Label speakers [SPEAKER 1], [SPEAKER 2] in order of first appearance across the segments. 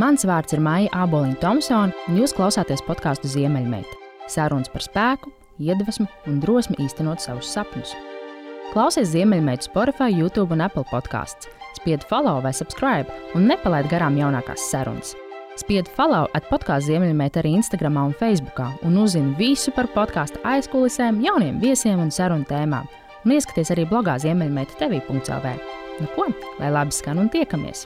[SPEAKER 1] Mans vārds ir Maija Āboliņa Thompsone, un jūs klausāties podkāstu Ziemeļmeita. Sarunas par spēku, iedvesmu un drosmi īstenot savus sapņus. Klausies Ziemeļmeita Spotify, YouTube un Apple podkāsts. Spied follow vai subscribe un nepalaid garām jaunākās sarunas. Spied follow at podkāstu Ziemeļmeita arī Instagram un Facebook, un uzzini visu par podkāstu aizkulisēm, jauniem viesiem un sarunu tēmām. Un ieskaties arī blogā Ziemeļmeita TV.CLV. Nu ko, lai labi skan un tiekamies!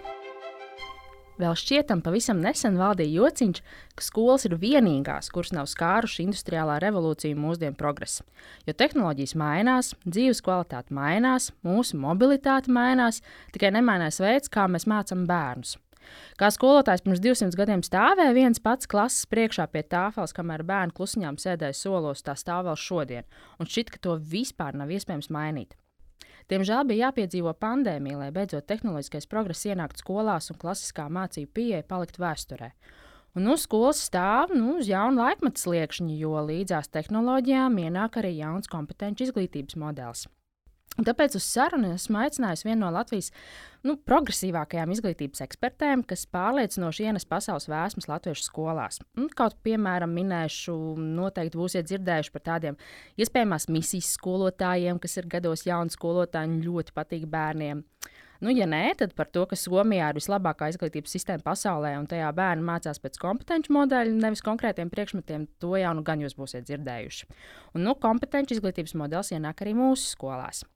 [SPEAKER 1] Vēl šķietam, pavisam nesen valdīja jociņš, ka skolas ir vienīgās, kuras nav skāruši industriālā revolūcija un mūsdienu progresu. Jo tehnoloģijas mainās, dzīves kvalitāte mainās, mūsu mobilitāte mainās, tikai nemainās veids, kā mēs mācām bērnus. Kā skolotājs pirms 200 gadiem stāvēja viens pats klases priekšā pie tāfeles, kamēr bērni klusiņām sēdēja solos, tā stāv vēl šodien, un šķiet, ka to vispār nav iespējams mainīt. Diemžēl bija jāpiedzīvo pandēmija, lai beidzot tehnoloģiskais progress ienāktu skolās un klasiskā mācību pieeja paliktu vēsturē. Un uz skolas stāv nu, uz jaunu laikmetu sliekšņu, jo līdzās tehnoloģijām ienāk arī jauns kompetenci izglītības modelis. Un tāpēc uz sarunu esmu aicinājis vienu no Latvijas nu, progresīvākajām izglītības ekspertēm, kas pārliecinoši ienes pasaules vēsmas latviešu skolās. Un, kaut piemēram, minēšu, noteikti būsiet dzirdējuši par tādiem iespējamās misijas skolotājiem, kas ir gados jauni skolotāji un ļoti patīk bērniem. Nu, ja nē, tad par to, ka Somijā ir vislabākā izglītības sistēma pasaulē un tajā bērni mācās pēc kompetenci modeļa, nevis konkrētiem priekšmetiem, to jau nu gan jūs būsiet dzirdējuši. Un, nu, kompetenci izglītības modelis ienāk arī mūsu skolās.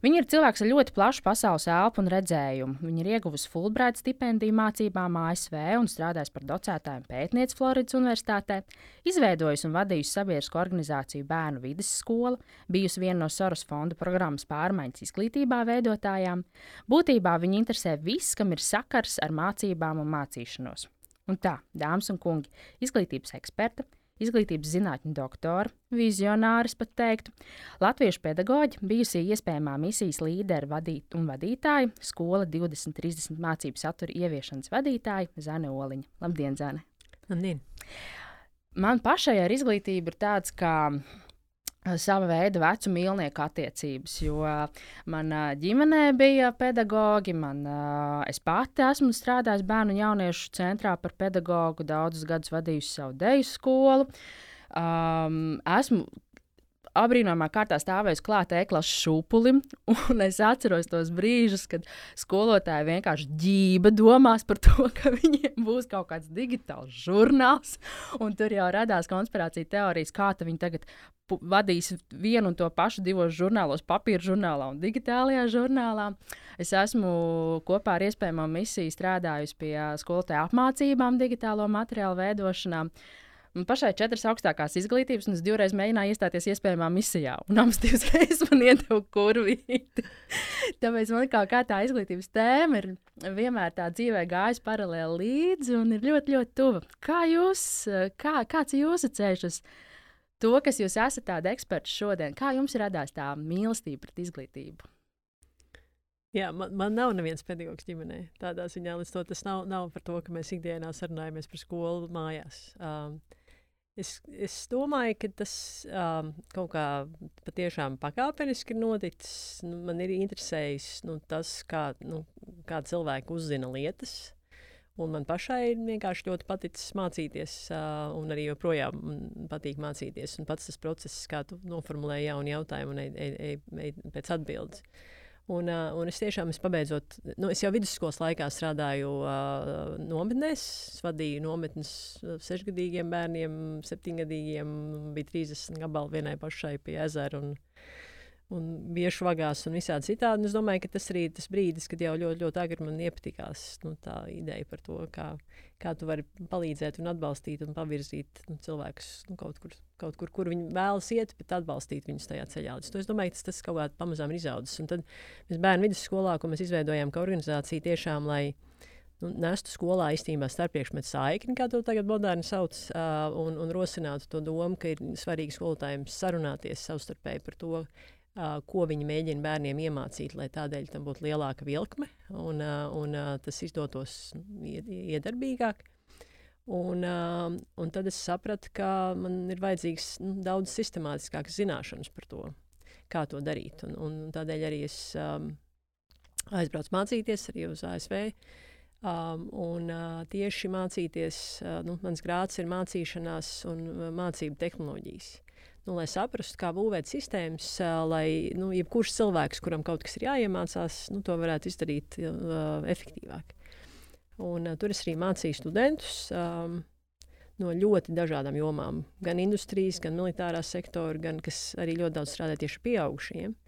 [SPEAKER 1] Viņa ir cilvēks ar ļoti plašu pasaules elpu un redzējumu. Viņa ir ieguvusi Fulbright stipendiju mācībām ASV un strādājusi par docētāju pētnieci Floridas Universitātē, izveidojusi un vadījusi sabiedrisko organizāciju Bērnu vidas skola, bijusi viena no Soros fonda programmas pārmaiņas izglītībā veidotājām. Būtībā viņa interesē viss, kam ir sakars ar mācībām un mācīšanos. Un tā, dāmas un kungi, izglītības eksperta, izglītības zinātņu doktora, vizionāris pat teiktu, latviešu pedagoģi, bijusī iespējamā misijas līderi vadīt un vadītāji, skola 2030 mācību satura ieviešanas vadītāji Zane Oliņa. Labdien, Zane!
[SPEAKER 2] Labdien!
[SPEAKER 1] Man pašai ar izglītību ir tāds, ka sava veida vecu mīlnieku attiecības. Jo manā ģimenē bija pedagogi, man, es pati esmu strādājusi bērnu un jauniešu centrā par pedagogu, daudzus gadus vadījusi savu deju skolu. Um, esmu apbrīnojamā kārtā stāvējusi klāt e-klases šūpulim, es atceros tos brīžus, kad skolotāji vienkārši ģība domās par to, ka viņiem būs kaut kāds digitāls žurnāls, tur jau radās konspirācija teorijas, kā viņi tagad vadīs vienu un to pašu divos žurnālos, papīra žurnālā un digitālajā žurnālā. Es esmu kopā ar iespējamo misiju strādājusi pie skolotāju apmācībām, digitālo materiālu veidošanā. Uh, Man pašai četras augstākās izglītības, un es divreiz mēģināju iestāties iespējamā misijā. Un abas divas reizes man iedeva kurvīti. Tāpēc man kā, kā tā izglītības tēma ir vienmēr tā dzīvē gājusi paralēli līdzi un ir ļoti, ļoti tuva. Kā jūs, kā, kāds ir jūsu ceļš uz to, kas jūs esat tādi eksperti šodien? Kā jums radās tā mīlestība pret izglītību?
[SPEAKER 2] Jā, man, man nav neviens pedagogs ģimenē. Tādā ziņā līdz to tas nav, nav par to, ka mēs ikdienā sarunājamies par skolu mājās. Um, Es, es domāju, ka tas um, kaut kā patiešām pakāpeniski ir noticis. Nu, man ir interesējis nu, tas, kā, nu, kā cilvēki uzzina lietas. Un man pašai vienkārši ļoti paticis mācīties, uh, un arī joprojām patīk mācīties. Un pats tas process, kā tu noformulēji jaunu jautājumu un ej, ej, ej, ej pēc atbildes. Uh, Un, uh, un es tiešām, es pabeidzot, nu, es jau vidusskolas laikā strādāju uh, nometnēs. Es vadīju nometnes sešgadīgiem bērniem, septiņgadīgiem, bija 30 gabali vienai pašai pie ezera. Un, un biežu vagās un visādi citādi. Un es domāju, ka tas arī ir tas brīdis, kad jau ļoti, ļoti agri man iepatikās nu, tā ideja par to, kā, kā tu vari palīdzēt un atbalstīt un pavirzīt nu, cilvēkus nu, kaut, kur, kaut kur, kur viņi vēlas iet, bet atbalstīt viņus tajā ceļā. Es, es domāju, ka tas, tas kaut kā pamazām ir izaudzis. Un tad mēs bērnu vidusskolā, ko mēs izveidojām kā organizācija, tiešām, lai nu, nestu skolā īstenībā starppriekšmetu saikni, kā to tagad moderni sauc, uh, un, un rosinātu to domu, ka ir svarīgi skolotājiem sarunāties savstarpēji par to, ko viņi mēģina bērniem iemācīt, lai tādēļ tam būtu lielāka vilkme un, uh, un uh, tas izdotos iedarbīgāk. Un, uh, un tad es sapratu, ka man ir vajadzīgs nu, daudz sistemātiskākas zināšanas par to, kā to darīt. Un, un tādēļ arī es um, aizbraucu mācīties arī uz ASV. Um, un uh, tieši mācīties, uh, nu, mans grāts ir mācīšanās un uh, mācību tehnoloģijas. Nu, lai saprastu, kā būvēt sistēmas, lai nu, jebkurš cilvēks, kuram kaut kas ir jāiemācās, nu, to varētu izdarīt uh, efektīvāk. Un, uh, tur es arī mācīju studentus um, no ļoti dažādām jomām. Gan industrijas, gan militārā sektora, gan kas arī ļoti daudz strādā tieši pieaugušiem.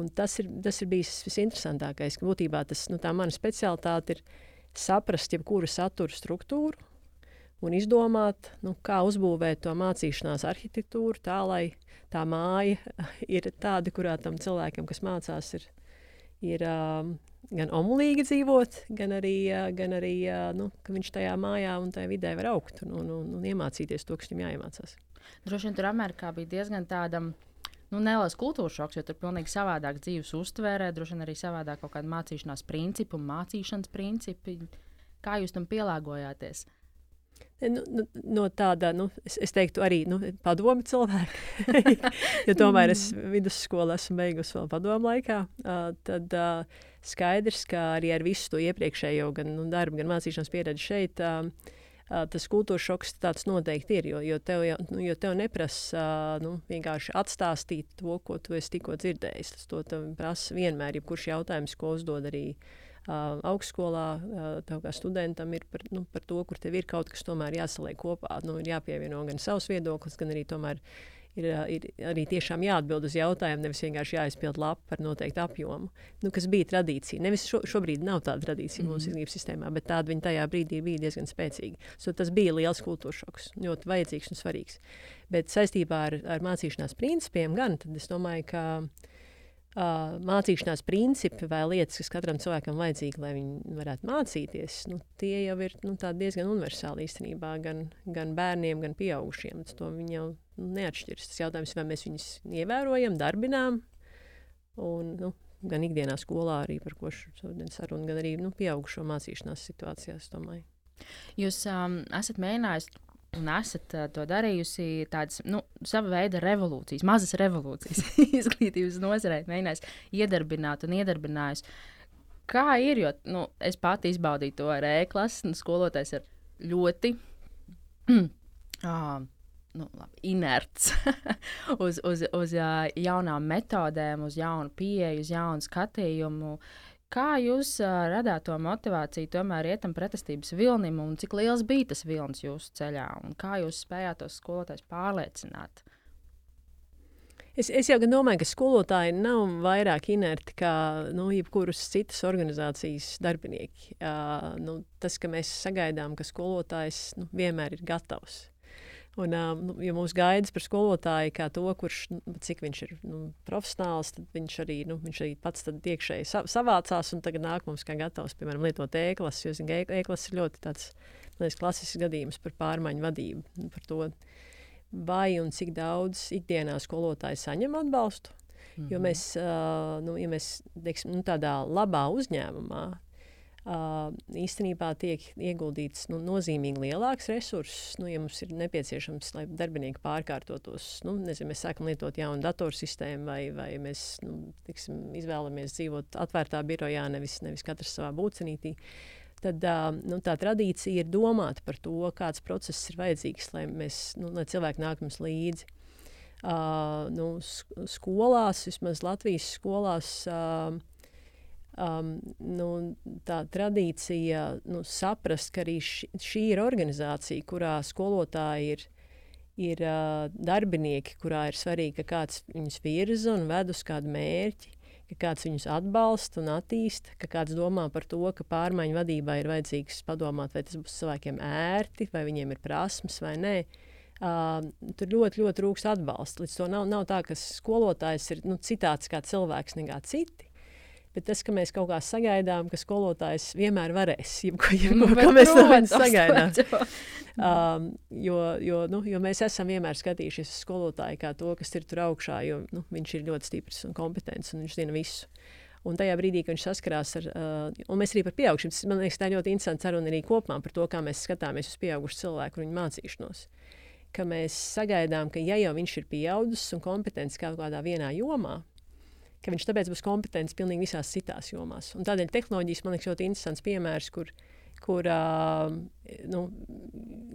[SPEAKER 2] Un tas ir, tas ir bijis visinteresantākais. Būtībā tas, nu, tā mana specialitāte ir saprast jebkuru satura struktūru un izdomāt, nu, kā uzbūvēt to mācīšanās arhitektūru tā, lai tā māja ir tāda, kurā tam cilvēkam, kas mācās, ir, ir um, gan omulīgi dzīvot, gan arī, uh, gan arī uh, nu, ka viņš tajā mājā un tajā vidē var augt un, un, un, un iemācīties to, kas viņam jāiemācās.
[SPEAKER 1] Droši vien tur Amerikā bija diezgan tāda nu, neliels kultūras šoks, jo tur ir pilnīgi savādāk dzīves uztvērē, droši vien arī savādāk kaut kāda mācīšanās principi un mācīšanas principi. Kā jūs tam pielāgojāties?
[SPEAKER 2] Nu, nu, no tāda, nu, es, es teiktu, arī nu, padomu cilvēku. jo tomēr es vidusskolu esmu beigusi vēl padomu laikā. Uh, tad uh, skaidrs, ka arī ar visu to iepriekšējo gan nu, darbu, gan mācīšanās pieredzi šeit. Uh, tas kultūras šoks tāds noteikti ir. Jo, jo tev, jau, nu, jo tev neprasa nu, vienkārši atstāstīt to, ko tu esi tikko dzirdējis. Tas to prasa vienmēr, jebkurš jautājums, ko uzdod arī uh, augstskolā, uh, tev kā studentam ir par, nu, par to, kur tev ir kaut kas tomēr jāsaliek kopā. Nu, ir jāpievieno gan savs viedoklis, gan arī tomēr ir, ir arī tiešām jāatbild uz jautājumu, nevis vienkārši jāizpild lapu par noteiktu apjomu, nu, kas bija tradīcija. Nevis šo, šobrīd nav tāda tradīcija mm -hmm. mūsu mhm. izglītības sistēmā, bet tāda viņa tajā brīdī bija diezgan spēcīga. So, tas bija liels kultūras šoks, ļoti vajadzīgs un svarīgs. Bet saistībā ar, ar mācīšanās principiem gan, tad es domāju, ka uh, mācīšanās principi vai lietas, kas katram cilvēkam vajadzīgi, lai viņi varētu mācīties, nu, tie jau ir nu, diezgan universāli īstenībā gan, gan bērniem, gan pieaugušiem. Tas viņi jau nu, neatšķiras. Tas jautājums, vai mēs viņus ievērojam, darbinām. Un, nu, gan ikdienā skolā, arī par ko šodien saruna, gan arī nu, pieaugušo mācīšanās situācijās, domāju.
[SPEAKER 1] Jūs um, esat mēģinājis un esat uh, to darījusi tādas nu, sava veida revolūcijas, mazas revolūcijas izglītības nozarē, mēģinājis iedarbināt un iedarbinājis. Kā ir, jo nu, es pati izbaudīju to ar e-klases, un skolotājs ir ļoti uh, nu, labi, inerts uz, uz, uz jaunām metodēm, uz jaunu pieeju, uz jaunu skatījumu. Uh, Kā jūs uh, radāt to motivāciju, tomēr ietam pretestības vilnim, un cik liels bija tas vilnis jūsu ceļā, un kā jūs spējāt tos skolotājus pārliecināt?
[SPEAKER 2] Es, es jau domāju, ka skolotāji nav vairāk inerti kā nu, jebkuras citas organizācijas darbinieki. Uh, nu, tas, ka mēs sagaidām, ka skolotājs nu, vienmēr ir gatavs. Un, um, ja mūsu gaidas par skolotāju, kā to, kurš, nu, cik viņš ir nu, profesionāls, tad viņš arī, nu, viņš arī pats iekšēji sa savācās un tagad nāk mums kā gatavs, piemēram, lietot ēklas. Jo ēklas ir ļoti tāds liekas, klasisks gadījums par pārmaiņu vadību. Nu, par to, vai un cik daudz ikdienā skolotāji saņem atbalstu. Mm -hmm. Jo mhm. mēs, uh, nu, ja mēs teiksim, nu, tādā labā uzņēmumā, Uh, īstenībā tiek ieguldīts nu, nozīmīgi lielāks resurss. Nu, ja mums ir nepieciešams, lai darbinieki pārkārtotos, nu, nezinu, mēs sākam lietot jaunu datorsistēmu, vai, vai mēs nu, tiksim, izvēlamies dzīvot atvērtā birojā, nevis, nevis katrs savā būcenītī. Tad uh, nu, tā tradīcija ir domāt par to, kāds process ir vajadzīgs, lai, mēs, nu, lai cilvēki nāk mums līdzi. Uh, nu, skolās, vismaz Latvijas skolās, uh, um, nu, tā tradīcija nu, saprast, ka arī ši, šī ir organizācija, kurā skolotāji ir, ir uh, darbinieki, kurā ir svarīgi, ka kāds viņus virza un ved uz kādu mērķi. Ka kāds viņus atbalsta un attīsta, ka kāds domā par to, ka pārmaiņu vadībā ir vajadzīgs padomāt, vai tas būs cilvēkiem ērti, vai viņiem ir prasmes vai nē. Uh, tur ļoti, ļoti trūkst atbalsta. Līdz to nav, nav tā, ka skolotājs ir nu, citāds kā cilvēks nekā citi. Bet tas, ka mēs kaut kā sagaidām, ka skolotājs vienmēr varēs, jebko, jebko, nu, ko mēs no viņu sagaidām. um, jo, jo, nu, jo mēs esam vienmēr skatījušies uz skolotāju kā to, kas ir tur augšā, jo nu, viņš ir ļoti stiprs un kompetents un viņš zina visu. Un tajā brīdī, kad viņš saskarās ar, uh, un mēs arī par pieaugušiem, tas man liekas, tā ļoti interesanti saruna arī kopumā par to, kā mēs skatāmies uz pieaugušu cilvēku un viņu mācīšanos. Ka mēs sagaidām, ka ja jau viņš ir pieaudzis un kompetents kaut kādā vienā jomā, ka viņš tāpēc būs kompetents pilnīgi visās citās jomās. Un tādēļ tehnoloģijas man liekas ļoti interesants piemērs, kur kur uh, nu,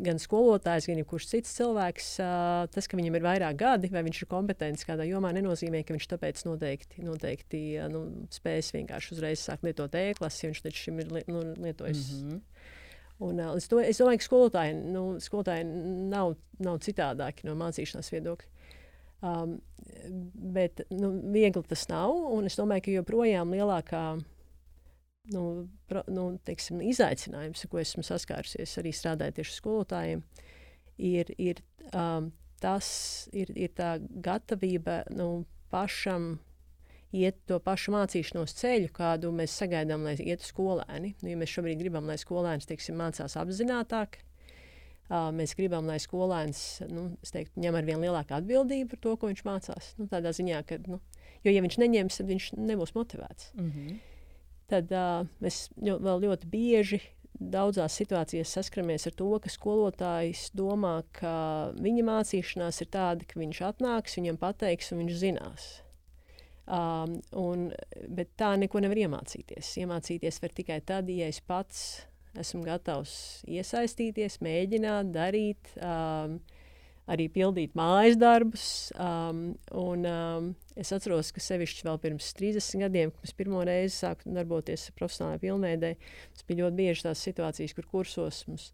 [SPEAKER 2] gan skolotājs, gan jebkurš cits cilvēks, uh, tas, ka viņam ir vairāk gadi vai viņš ir kompetents kādā jomā, nenozīmē, ka viņš tāpēc noteikti, noteikti uh, nu, spēs vienkārši uzreiz sākt lietot e-klases, ja viņš līdz šim ir li, nu, lietojis. Mm -hmm. Un, uh, es, to, es domāju, ka skolotāji, nu, skolotāji nav, nav citādāki no mācīšanās viedokļa. Um, bet nu, viegli tas nav. Es domāju, ka joprojām lielākā nu, pro, nu, teiksim, izaicinājums, ko esmu saskārusies arī strādājot tieši skolotājiem, ir, ir, um, tas, ir, ir tā gatavība nu, pašam iet to pašu mācīšanos ceļu, kādu mēs sagaidām, lai ietu skolēni. Nu, ja mēs šobrīd gribam, lai skolēns teiksim, mācās apzinātāk, mēs gribam, lai skolēns nu, teiktu, ņem ar vien lielāku atbildību par to, ko viņš mācās. Nu, tādā ziņā, ka, nu, jo ja viņš neņems, tad viņš nebūs motivēts. Mm -hmm tad uh, mēs ļo, vēl ļoti bieži daudzās situācijās saskaramies ar to, ka skolotājs domā, ka viņa mācīšanās ir tāda, ka viņš atnāks, viņam pateiks, un viņš zinās. Um, un, bet tā neko nevar iemācīties. Iemācīties var tikai tad, ja es pats esmu gatavs iesaistīties, mēģināt, darīt. Um, arī pildīt mājas darbus. Um, un, um, es atceros, ka sevišķi vēl pirms 30 gadiem, kad es pirmo reizi sāku darboties profesionālajā pilnveidē, tas bija ļoti bieži tās situācijas, kur kursos mums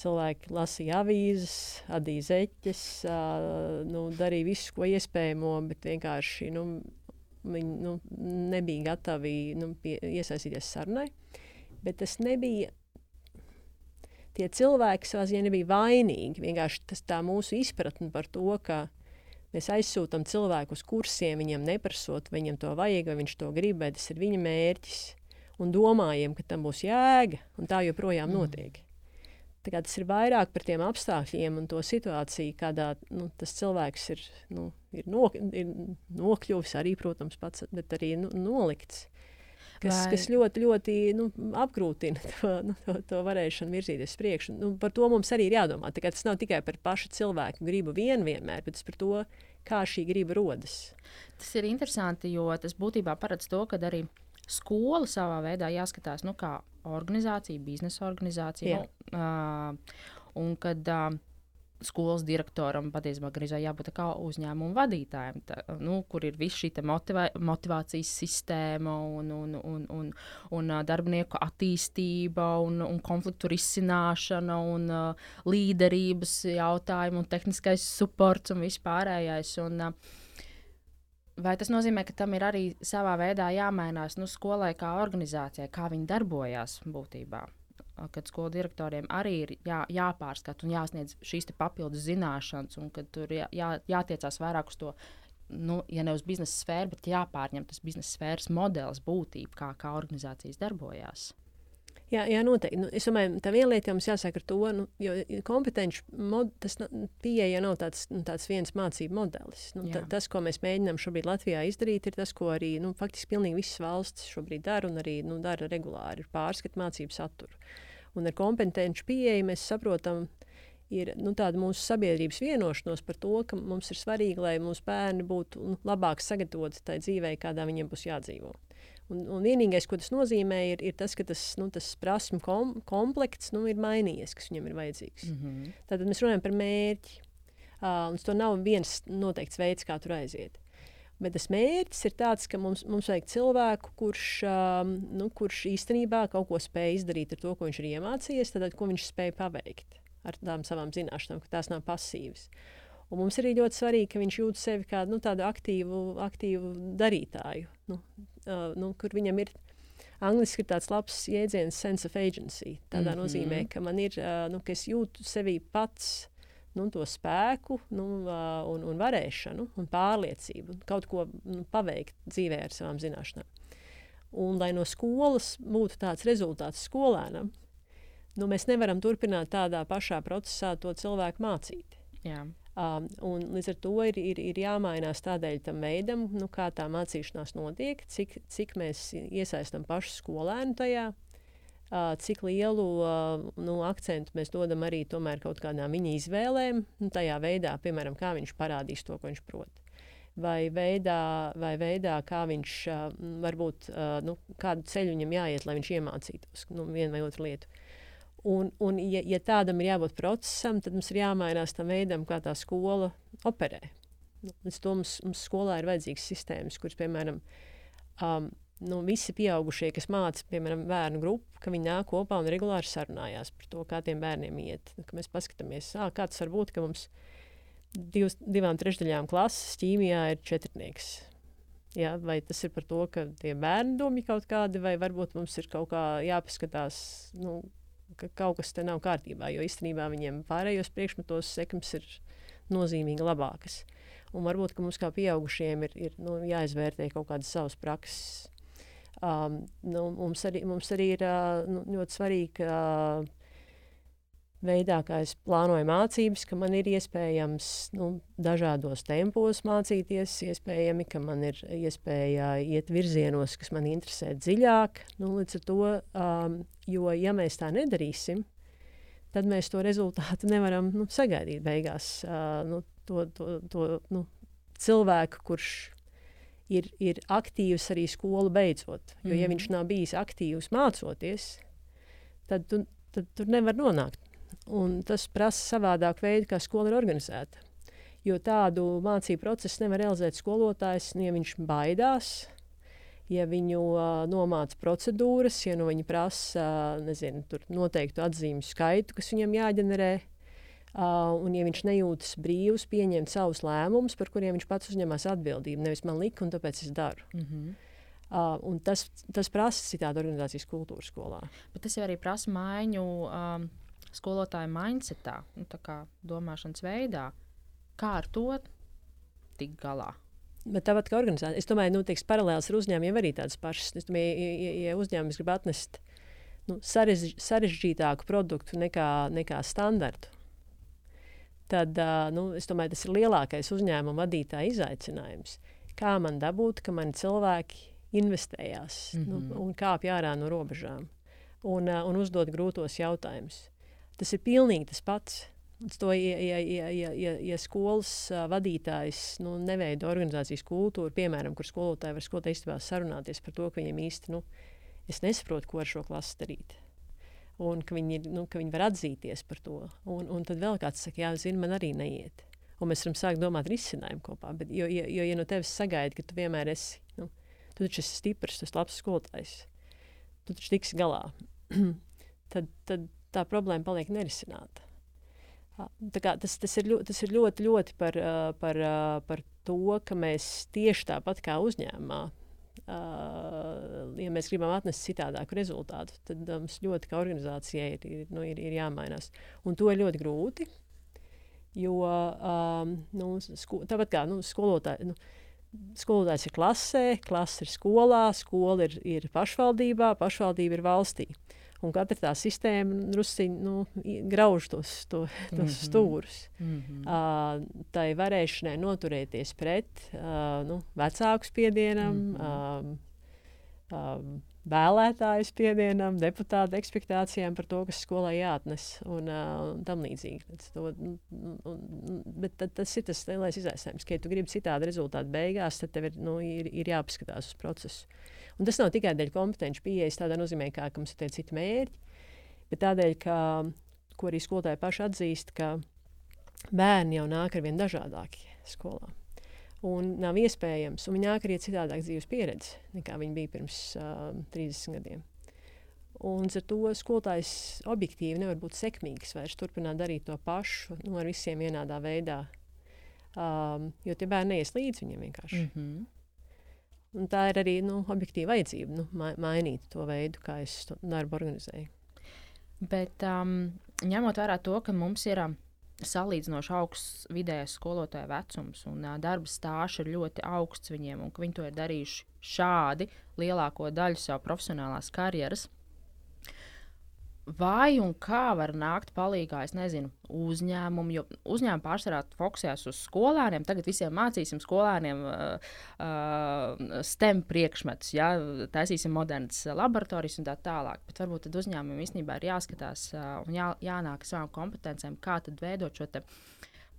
[SPEAKER 2] cilvēki lasīja avīzes, adīja zeķes, uh, nu, darīja visu, ko iespējamo, bet vienkārši nu, viņi nu, nebija gatavi nu, pie, iesaistīties sarunai. Bet tas nebija tie cilvēki savā ziņā nebija vainīgi. Vienkārši tas tā mūsu izpratne par to, ka mēs aizsūtām cilvēku uz kursiem, viņam neprasot, viņam to vajag, vai viņš to grib, vai tas ir viņa mērķis. Un domājam, ka tam būs jēga, un tā joprojām mm. notiek. Tas ir vairāk par tiem apstākļiem un to situāciju, kādā nu, tas cilvēks ir, nu, ir, no, ir nokļuvis arī, protams, pats, bet arī nu, nolikts kas, Vai... kas ļoti, ļoti nu, apgrūtina to, nu, to, to varēšanu virzīties uz priekšu. Nu, par to mums arī ir jādomā. Tas nav tikai par pašu cilvēku gribu vien vienmēr, bet par to, kā šī griba rodas.
[SPEAKER 1] Tas ir interesanti, jo tas būtībā paredz to, ka arī skola savā veidā jāskatās nu, kā organizācija, biznesa organizācija. Jā. Nu, uh, un kad uh, skolas direktoram patiesībā gandrīz jābūt kā uzņēmuma vadītājam, tā, nu, kur ir visa šī motivā, motivācijas sistēma un, un, un, un, un darbinieku attīstība un, un konfliktu risināšana un uh, līderības jautājumi un tehniskais supports un vispārējais. Un, uh, Vai tas nozīmē, ka tam ir arī savā veidā jāmainās nu, skolai kā organizācijai, kā viņi darbojas būtībā? Kad skolu direktoriem arī ir jā, jāpārskata un jāsniedz šīs papildus zināšanas, un kad tur jā, jā, jātiecās vairāk uz to. Nu, ja ne uz biznesa sfēru, bet jāpārņem tas biznesa sfēras modelis, būtība, kā, kā organizācijas darbojas.
[SPEAKER 2] Jā, jā, noteikti. Nu, es domāju, tā viena lieta mums jāsaka ar to, nu, jo kompetenci tas pieeja nav tāds, nu, tāds viens mācību modelis. Nu, ta, tas, ko mēs mēģinām šobrīd Latvijā izdarīt, ir tas, ko arī nu, faktiski pilnīgi visas valstis šobrīd dara un arī nu, dara regulāri, ir pārskat mācību saturu. Un ar kompetenci pieeju mēs saprotam, ir nu, tāda mūsu sabiedrības vienošanos par to, ka mums ir svarīgi, lai mūsu bērni būtu nu, labāk sagatavoti tai dzīvei, kādā viņiem būs jādzīvo. Un, un vienīgais, ko tas nozīmē, ir, ir tas, ka tas, nu, tas prasmu kom, komplekts nu, ir mainījies, kas viņam ir vajadzīgs. Mm -hmm. Tad mēs runājam par mērķi. Uh, un tas nav viens noteikts veids, kā tur aiziet. Bet tas mērķis ir tāds, ka mums, mums vajag cilvēku, kurš, um, nu, kurš īstenībā kaut ko spēj izdarīt ar to, ko viņš ir iemācījies, tad ko viņš spēj paveikt ar tām savām zināšanām, ka tās nav pasīvas. Un mums ir ļoti svarīgi, ka viņš jūt sevi kā nu, tādu aktīvu, aktīvu darītāju, nu, uh, nu, kur viņam ir Angliski ir tāds labs jēdziens, sense of agency. Tādā mm -hmm. nozīmē, ka man ir, uh, nu, ka es jūtu sevi pats nu, to spēku nu, un, un varēšanu un pārliecību kaut ko nu, paveikt dzīvē ar savām zināšanām. Un, lai no skolas būtu tāds rezultāts skolēnam, nu, mēs nevaram turpināt tādā pašā procesā to cilvēku mācīt. Jā. Um, līdz ar to ir, ir, ir jāmainās tādēļ tam veidam, nu, kā tā mācīšanās notiek, cik, cik mēs iesaistām pašu skolēnu tajā cik lielu nu, akcentu mēs dodam arī kaut kādām viņa izvēlēm, nu, tajā veidā, piemēram, kā viņš parādīs to, ko viņš prot. Vai veidā, vai veidā kā viņš varbūt nu, kādu ceļu viņam jāiet, lai viņš iemācītos nu, vienu vai otru lietu. Un, un ja, ja tādam ir jābūt procesam, tad mums ir jāmainās tam veidam, kā tā skola operē. Nu, līdz to mums, mums skolā ir vajadzīgas sistēmas, kuras, piemēram, um, nu, visi pieaugušie, kas māca, piemēram, bērnu grupu, ka viņi nāk kopā un regulāri sarunājās par to, kā tiem bērniem iet. Nu, mēs paskatāmies, ā, kā tas var būt, ka mums divs, divām trešdaļām klases ķīmijā ir četrnieks. Ja, vai tas ir par to, ka tie bērni domā kaut kādi, vai varbūt mums ir kaut kā jāpaskatās, nu, ka kaut kas te nav kārtībā, jo īstenībā viņiem pārējos priekšmetos sekmes ir nozīmīgi labākas. Un varbūt mums kā pieaugušiem ir, ir nu, jāizvērtē kaut kādas savas prakses Um, nu, mums, arī, mums arī ir uh, nu, ļoti svarīgi, ka veidā, kā es plānoju mācības, ka man ir iespējams nu, dažādos tempos mācīties, iespējami, ka man ir iespēja iet virzienos, kas man interesē dziļāk. Nu, līdz ar to, um, jo ja mēs tā nedarīsim, tad mēs to rezultātu nevaram nu, sagaidīt beigās. Uh, nu, to, to, to, nu, cilvēku, kurš ir, ir aktīvs arī skolu beidzot. Jo, mm. ja viņš nav bijis aktīvs mācoties, tad tu, tad tur nevar nonākt. Un tas prasa savādāku veidu, kā skola ir organizēta. Jo tādu mācību procesu nevar realizēt skolotājs, nu, ja viņš baidās, ja viņu uh, nomāca procedūras, ja no viņa prasa uh, nezinu, noteiktu atzīmju skaitu, kas viņam jāģenerē. Uh, un, ja viņš nejūtas brīvs, pieņemt savus lēmumus, par kuriem viņš pats uzņemas atbildību, nevis man lika, un tāpēc es daru. Mm -hmm. uh, tas, tas prasa citādi organizācijas kultūru skolā.
[SPEAKER 1] Bet tas jau arī prasa maiņu um, skolotāju mindsetā, nu, domāšanas veidā. Kā ar to tikt galā?
[SPEAKER 2] Bet tāpat kā organizācija, es domāju, nu, teiks, paralēlis ar uzņēmumiem arī tādas pašas. Es domāju, ja, ja, ja uzņēmums grib atnest nu, sarež, sarežģītāku produktu nekā, nekā standartu, tad nu, es domāju, tas ir lielākais uzņēmuma vadītāja izaicinājums. Kā man dabūt, ka mani cilvēki investējās mm -hmm. nu, mhm. un kāpj ārā no robežām un, un uzdod grūtos jautājumus. Tas ir pilnīgi tas pats. To, ja, ja, ja, ja, ja, skolas vadītājs nu, neveido organizācijas kultūru, piemēram, kur skolotāji var skolotāji istabā sarunāties par to, ka viņiem īsti nu, nesaprot, ko ar šo klasi darīt un ka viņi, nu, ka viņi var atzīties par to. Un, un tad vēl kāds saka, jā, zini, man arī neiet. Un mēs varam sākt domāt risinājumu kopā. Bet, jo, jo, jo, ja no tevis sagaida, ka tu vienmēr esi, nu, tu taču esi stiprs, esi labs skolotājs, tu taču tiksi galā, tad, tad tā problēma paliek nerisināta. Tas, tas, ir ļoti, tas ir ļoti, ļoti par, par, par to, ka mēs tieši tāpat kā uzņēmumā Uh, ja mēs gribam atnest citādāku rezultātu, tad mums ļoti kā organizācijai ir, ir, nu, ir, ir jāmainās. Un to ir ļoti grūti. Jo nu, sko, tāpat kā nu, skolotāji. Nu, Skolotājs ir klasē, klase ir skolā, skola ir, ir pašvaldībā, pašvaldība ir valstī. Un katra tā sistēma drusciņi nu, grauž tos, to, tos mm -hmm. stūrus. Mm -hmm. uh, tai varēšanai noturēties pret uh, nu, vecāku spiedienam, mm -hmm. uh, uh, vēlētāju spiedienam, deputātu ekspektācijām par to, kas skolai jāatnes un, uh, un tam līdzīgi. To, un, un, bet tad, tas ir tas lielais izaicinājums, ka, ja tu gribi citādi rezultātu beigās, tad tev ir, nu, ir, ir jāpaskatās uz procesu. Un tas nav tikai dēļ kompetenci pieejas, tādā nozīmē, ka, ka mums ir citi mērķi, bet tādēļ, ka, ko arī skolotāji paši atzīst, ka bērni jau nāk ar vien dažādāki skolā. Un nav iespējams, un viņi nāk arī citādāk dzīves pieredzi, nekā viņi bija pirms uh, 30 gadiem. Un ar to skolotājs objektīvi nevar būt sekmīgs, vairs turpināt darīt to pašu nu, ar visiem vienādā veidā. Um, jo tie bērni neies līdzi viņiem vienkārši. Mm -hmm. Un tā ir arī nu, objektīva vajadzība nu, ma mainīt to veidu, kā es to darbu organizēju.
[SPEAKER 1] Bet um, ņemot vērā to, ka mums ir um, salīdzinoši augsts vidējais skolotāja vecums un uh, darba stāsts ir ļoti augsts viņiem, un viņi to ir darījuši šādi lielāko daļu savas profesionālās karjeras, vai un kā var nākt palīdzīgā, es nezinu, uzņēmumu, jo uzņēmumi pārsvarā fokusējas uz skolēniem. Tagad visiem mācīsim skolēniem uh, uh, STEM priekšmetus, ja, taisīsim modernas laboratorijas un tā tālāk. Bet varbūt tad uzņēmumiem īstenībā ir jāskatās uh, un jā, jānāk savām kompetencijām, kā tad veidot šo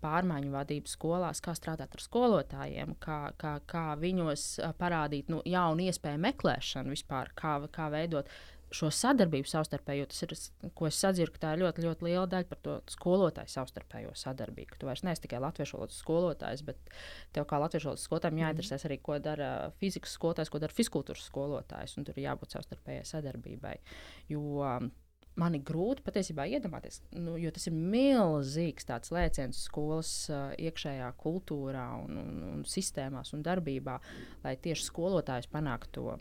[SPEAKER 1] pārmaiņu vadību skolās, kā strādāt ar skolotājiem, kā, kā, kā viņos parādīt nu, jaunu iespēju meklēšanu vispār, kā, kā veidot šo sadarbību savstarpēji, jo tas ir, ko es sadzirdu, ka tā ir ļoti, ļoti liela daļa par to skolotāju savstarpējo sadarbību. Tu vairs neesi tikai latviešu valodas skolotājs, bet tev kā latviešu valodas skolotājiem mhm. jāinteresēs arī, ko dara fizikas skolotājs, ko dara fiskultūras skolotājs, un tur ir jābūt savstarpējai sadarbībai. Jo, man ir grūti patiesībā iedomāties, nu, jo tas ir milzīgs lēciens skolas uh, iekšējā kultūrā, un, un, un sistēmās un darbībā, lai tieši skolotājs panāktu to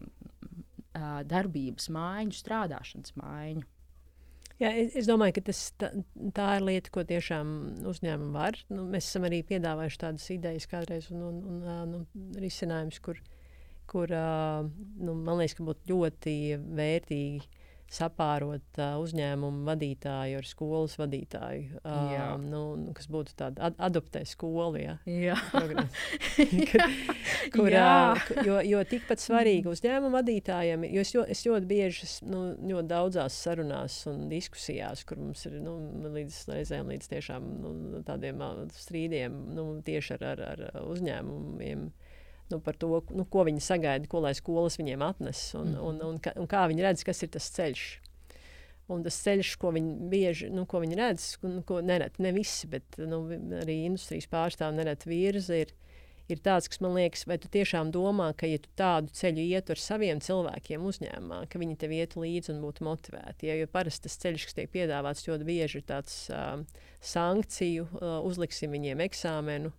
[SPEAKER 1] uh, darbības maiņu, strādāšanas maiņu.
[SPEAKER 2] Jā, es, es domāju, ka tas, tā, tā ir lieta, ko tiešām uzņēmumi var. Nu, mēs esam arī piedāvājuši tādas idejas kādreiz un, un, un, un nu, risinājumus, kur, kur nu, man liekas, ka būtu ļoti vērtīgi sapārot uh, uzņēmumu vadītāju ar skolas vadītāju, uh, nu, kas būtu tāda ad adoptē skolu. Ja,
[SPEAKER 1] Jā.
[SPEAKER 2] kur, Jā. Uh, jo, jo tikpat svarīgi uzņēmumu vadītājiem, jo es, jo, es ļoti bieži, nu, ļoti daudzās sarunās un diskusijās, kur mums ir nu, līdz reizēm līdz tiešām nu, tādiem strīdiem nu, tieši ar, ar, ar uzņēmumiem nu, par to, nu, ko viņi sagaida, ko lai skolas viņiem atnes un, mm. un, un, un, kā viņi redz, kas ir tas ceļš. Un tas ceļš, ko viņi bieži nu, ko viņi redz, un, ko nereti ne visi, bet nu, arī industrijas pārstāvji nereti virza, ir, ir tāds, kas man liekas, vai tu tiešām domā, ka, ja tu tādu ceļu ietu ar saviem cilvēkiem uzņēmumā, ka viņi tev ietu līdzi un būtu motivēti. Ja, jo parasti tas ceļš, kas tiek piedāvāts, ļoti bieži ir tāds uh, sankciju, uh, uzliksim viņiem eksāmenu,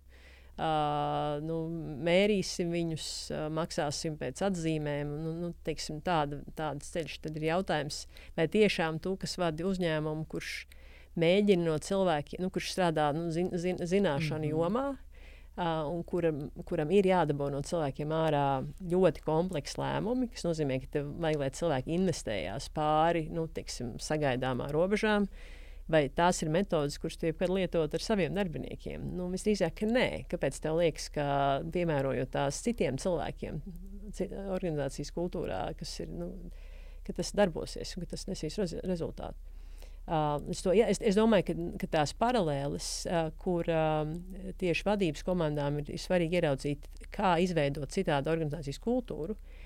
[SPEAKER 2] Uh, nu, mērīsim viņus, uh, maksāsim pēc atzīmēm. Nu, nu, teiksim, tāda, tāds ceļš tad ir jautājums, vai tiešām tu, kas vadi uzņēmumu, kurš mēģina no cilvēkiem, nu, kurš strādā nu, zin, zin, zināšanu mm -hmm. jomā, uh, un kuram, kuram ir jādabū no cilvēkiem ārā ļoti kompleksi lēmumi, kas nozīmē, ka tev vajag, lai cilvēki investējās pāri nu, teiksim, sagaidāmā robežām. Uh, vai tās ir metodes, kuras tiek lietot ar saviem darbiniekiem? Nu, visdrīzāk, ka nē. Kāpēc tev liekas, ka piemērojot tās citiem cilvēkiem, organizācijas kultūrā, kas ir, nu, ka tas darbosies un ka tas nesīs rezultātu? Uh, es, to, ja, es, es domāju, ka, ka tās paralēles, uh, kur uh, tieši vadības komandām ir, ir svarīgi ieraudzīt, kā izveidot citādu organizācijas kultūru, uh,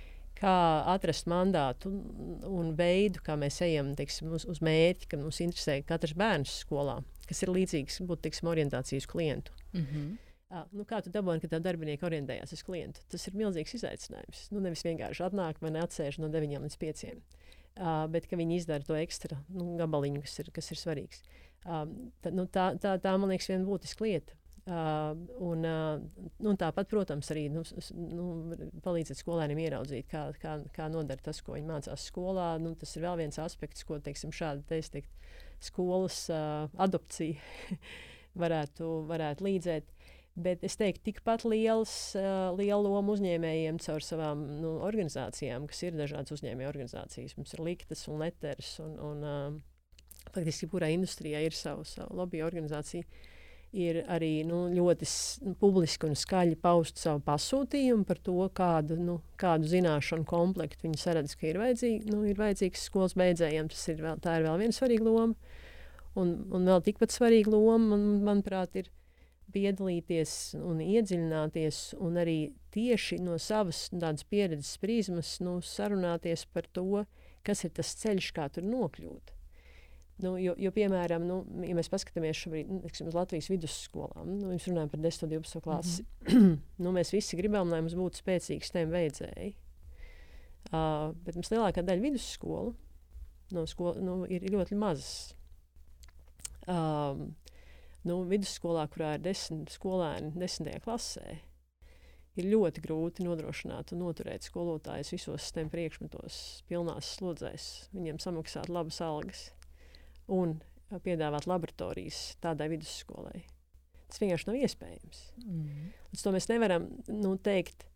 [SPEAKER 2] kā atrast mandātu un veidu, kā mēs ejam teiksim, uz, uz mērķi, ka mums interesē katrs bērns skolā, kas ir līdzīgs būt teiksim, orientācijas klientu. Mm -hmm. Uh, nu, kā tu dabūji, ka tā darbinieki orientējās uz klientu? Tas ir milzīgs izaicinājums. Nu, nevis vienkārši atnāk vai neatsēž no 9 līdz 5, uh, bet ka viņi izdara to ekstra nu, gabaliņu, kas ir, kas ir svarīgs. Uh, tad, nu, tā, tā, tā, man liekas, viena būtiska lieta. Uh, un, uh, nu, tāpat, protams, arī nu, nu, palīdzēt skolēniem ieraudzīt, kā, kā, kā nodara tas, ko viņi mācās skolā. Nu, tas ir vēl viens aspekts, ko teiksim, šāda teikt, skolas uh, adopcija varētu, varētu līdzēt. Bet es teiktu, tikpat liels, uh, liela loma uzņēmējiem caur savām nu, organizācijām, kas ir dažādas uzņēmēju organizācijas. Mums ir liktas un letters, un, un uh, faktiski jebkurā industrijā ir savu, savu lobby organizāciju. Ir arī nu, ļoti nu, publiski un skaļi paust savu pasūtījumu par to, kādu, nu, kādu zināšanu komplektu viņi saredz, ka ir, vajadzīgi, nu, ir vajadzīgs skolas beidzējiem. Ir vēl, ir vēl viena svarīga loma. Un, un vēl tikpat svarīga loma, man, manuprāt, ir piedalīties un iedziļināties, un arī tieši no savas pieredzes prizmas nu, sarunāties par to, kas ir tas ceļš, kā tur nokļūt. Nu, jo, jo, piemēram, nu, ja mēs paskatāmies šobrīd, nu, teksim, uz Latvijas vidusskolām, nu, mēs runājam par 10, 12 klases. Mm -hmm. nu, mēs visi gribam, lai mums būtu spēcīgi STEM veidzēji. Uh, bet mums lielākā daļa vidusskolu no skola, nu, ir ļoti mazas. Um, nu, vidusskolā, kurā ir desmit skolēni, desmitajā klasē, ir ļoti grūti nodrošināt un noturēt skolotājus visos STEM priekšmetos, pilnās slodzēs, viņiem samaksāt labas algas un piedāvāt laboratorijas tādai vidusskolai. Tas vienkārši nav iespējams. Mm. Līdz to mēs nevaram nu, teikt,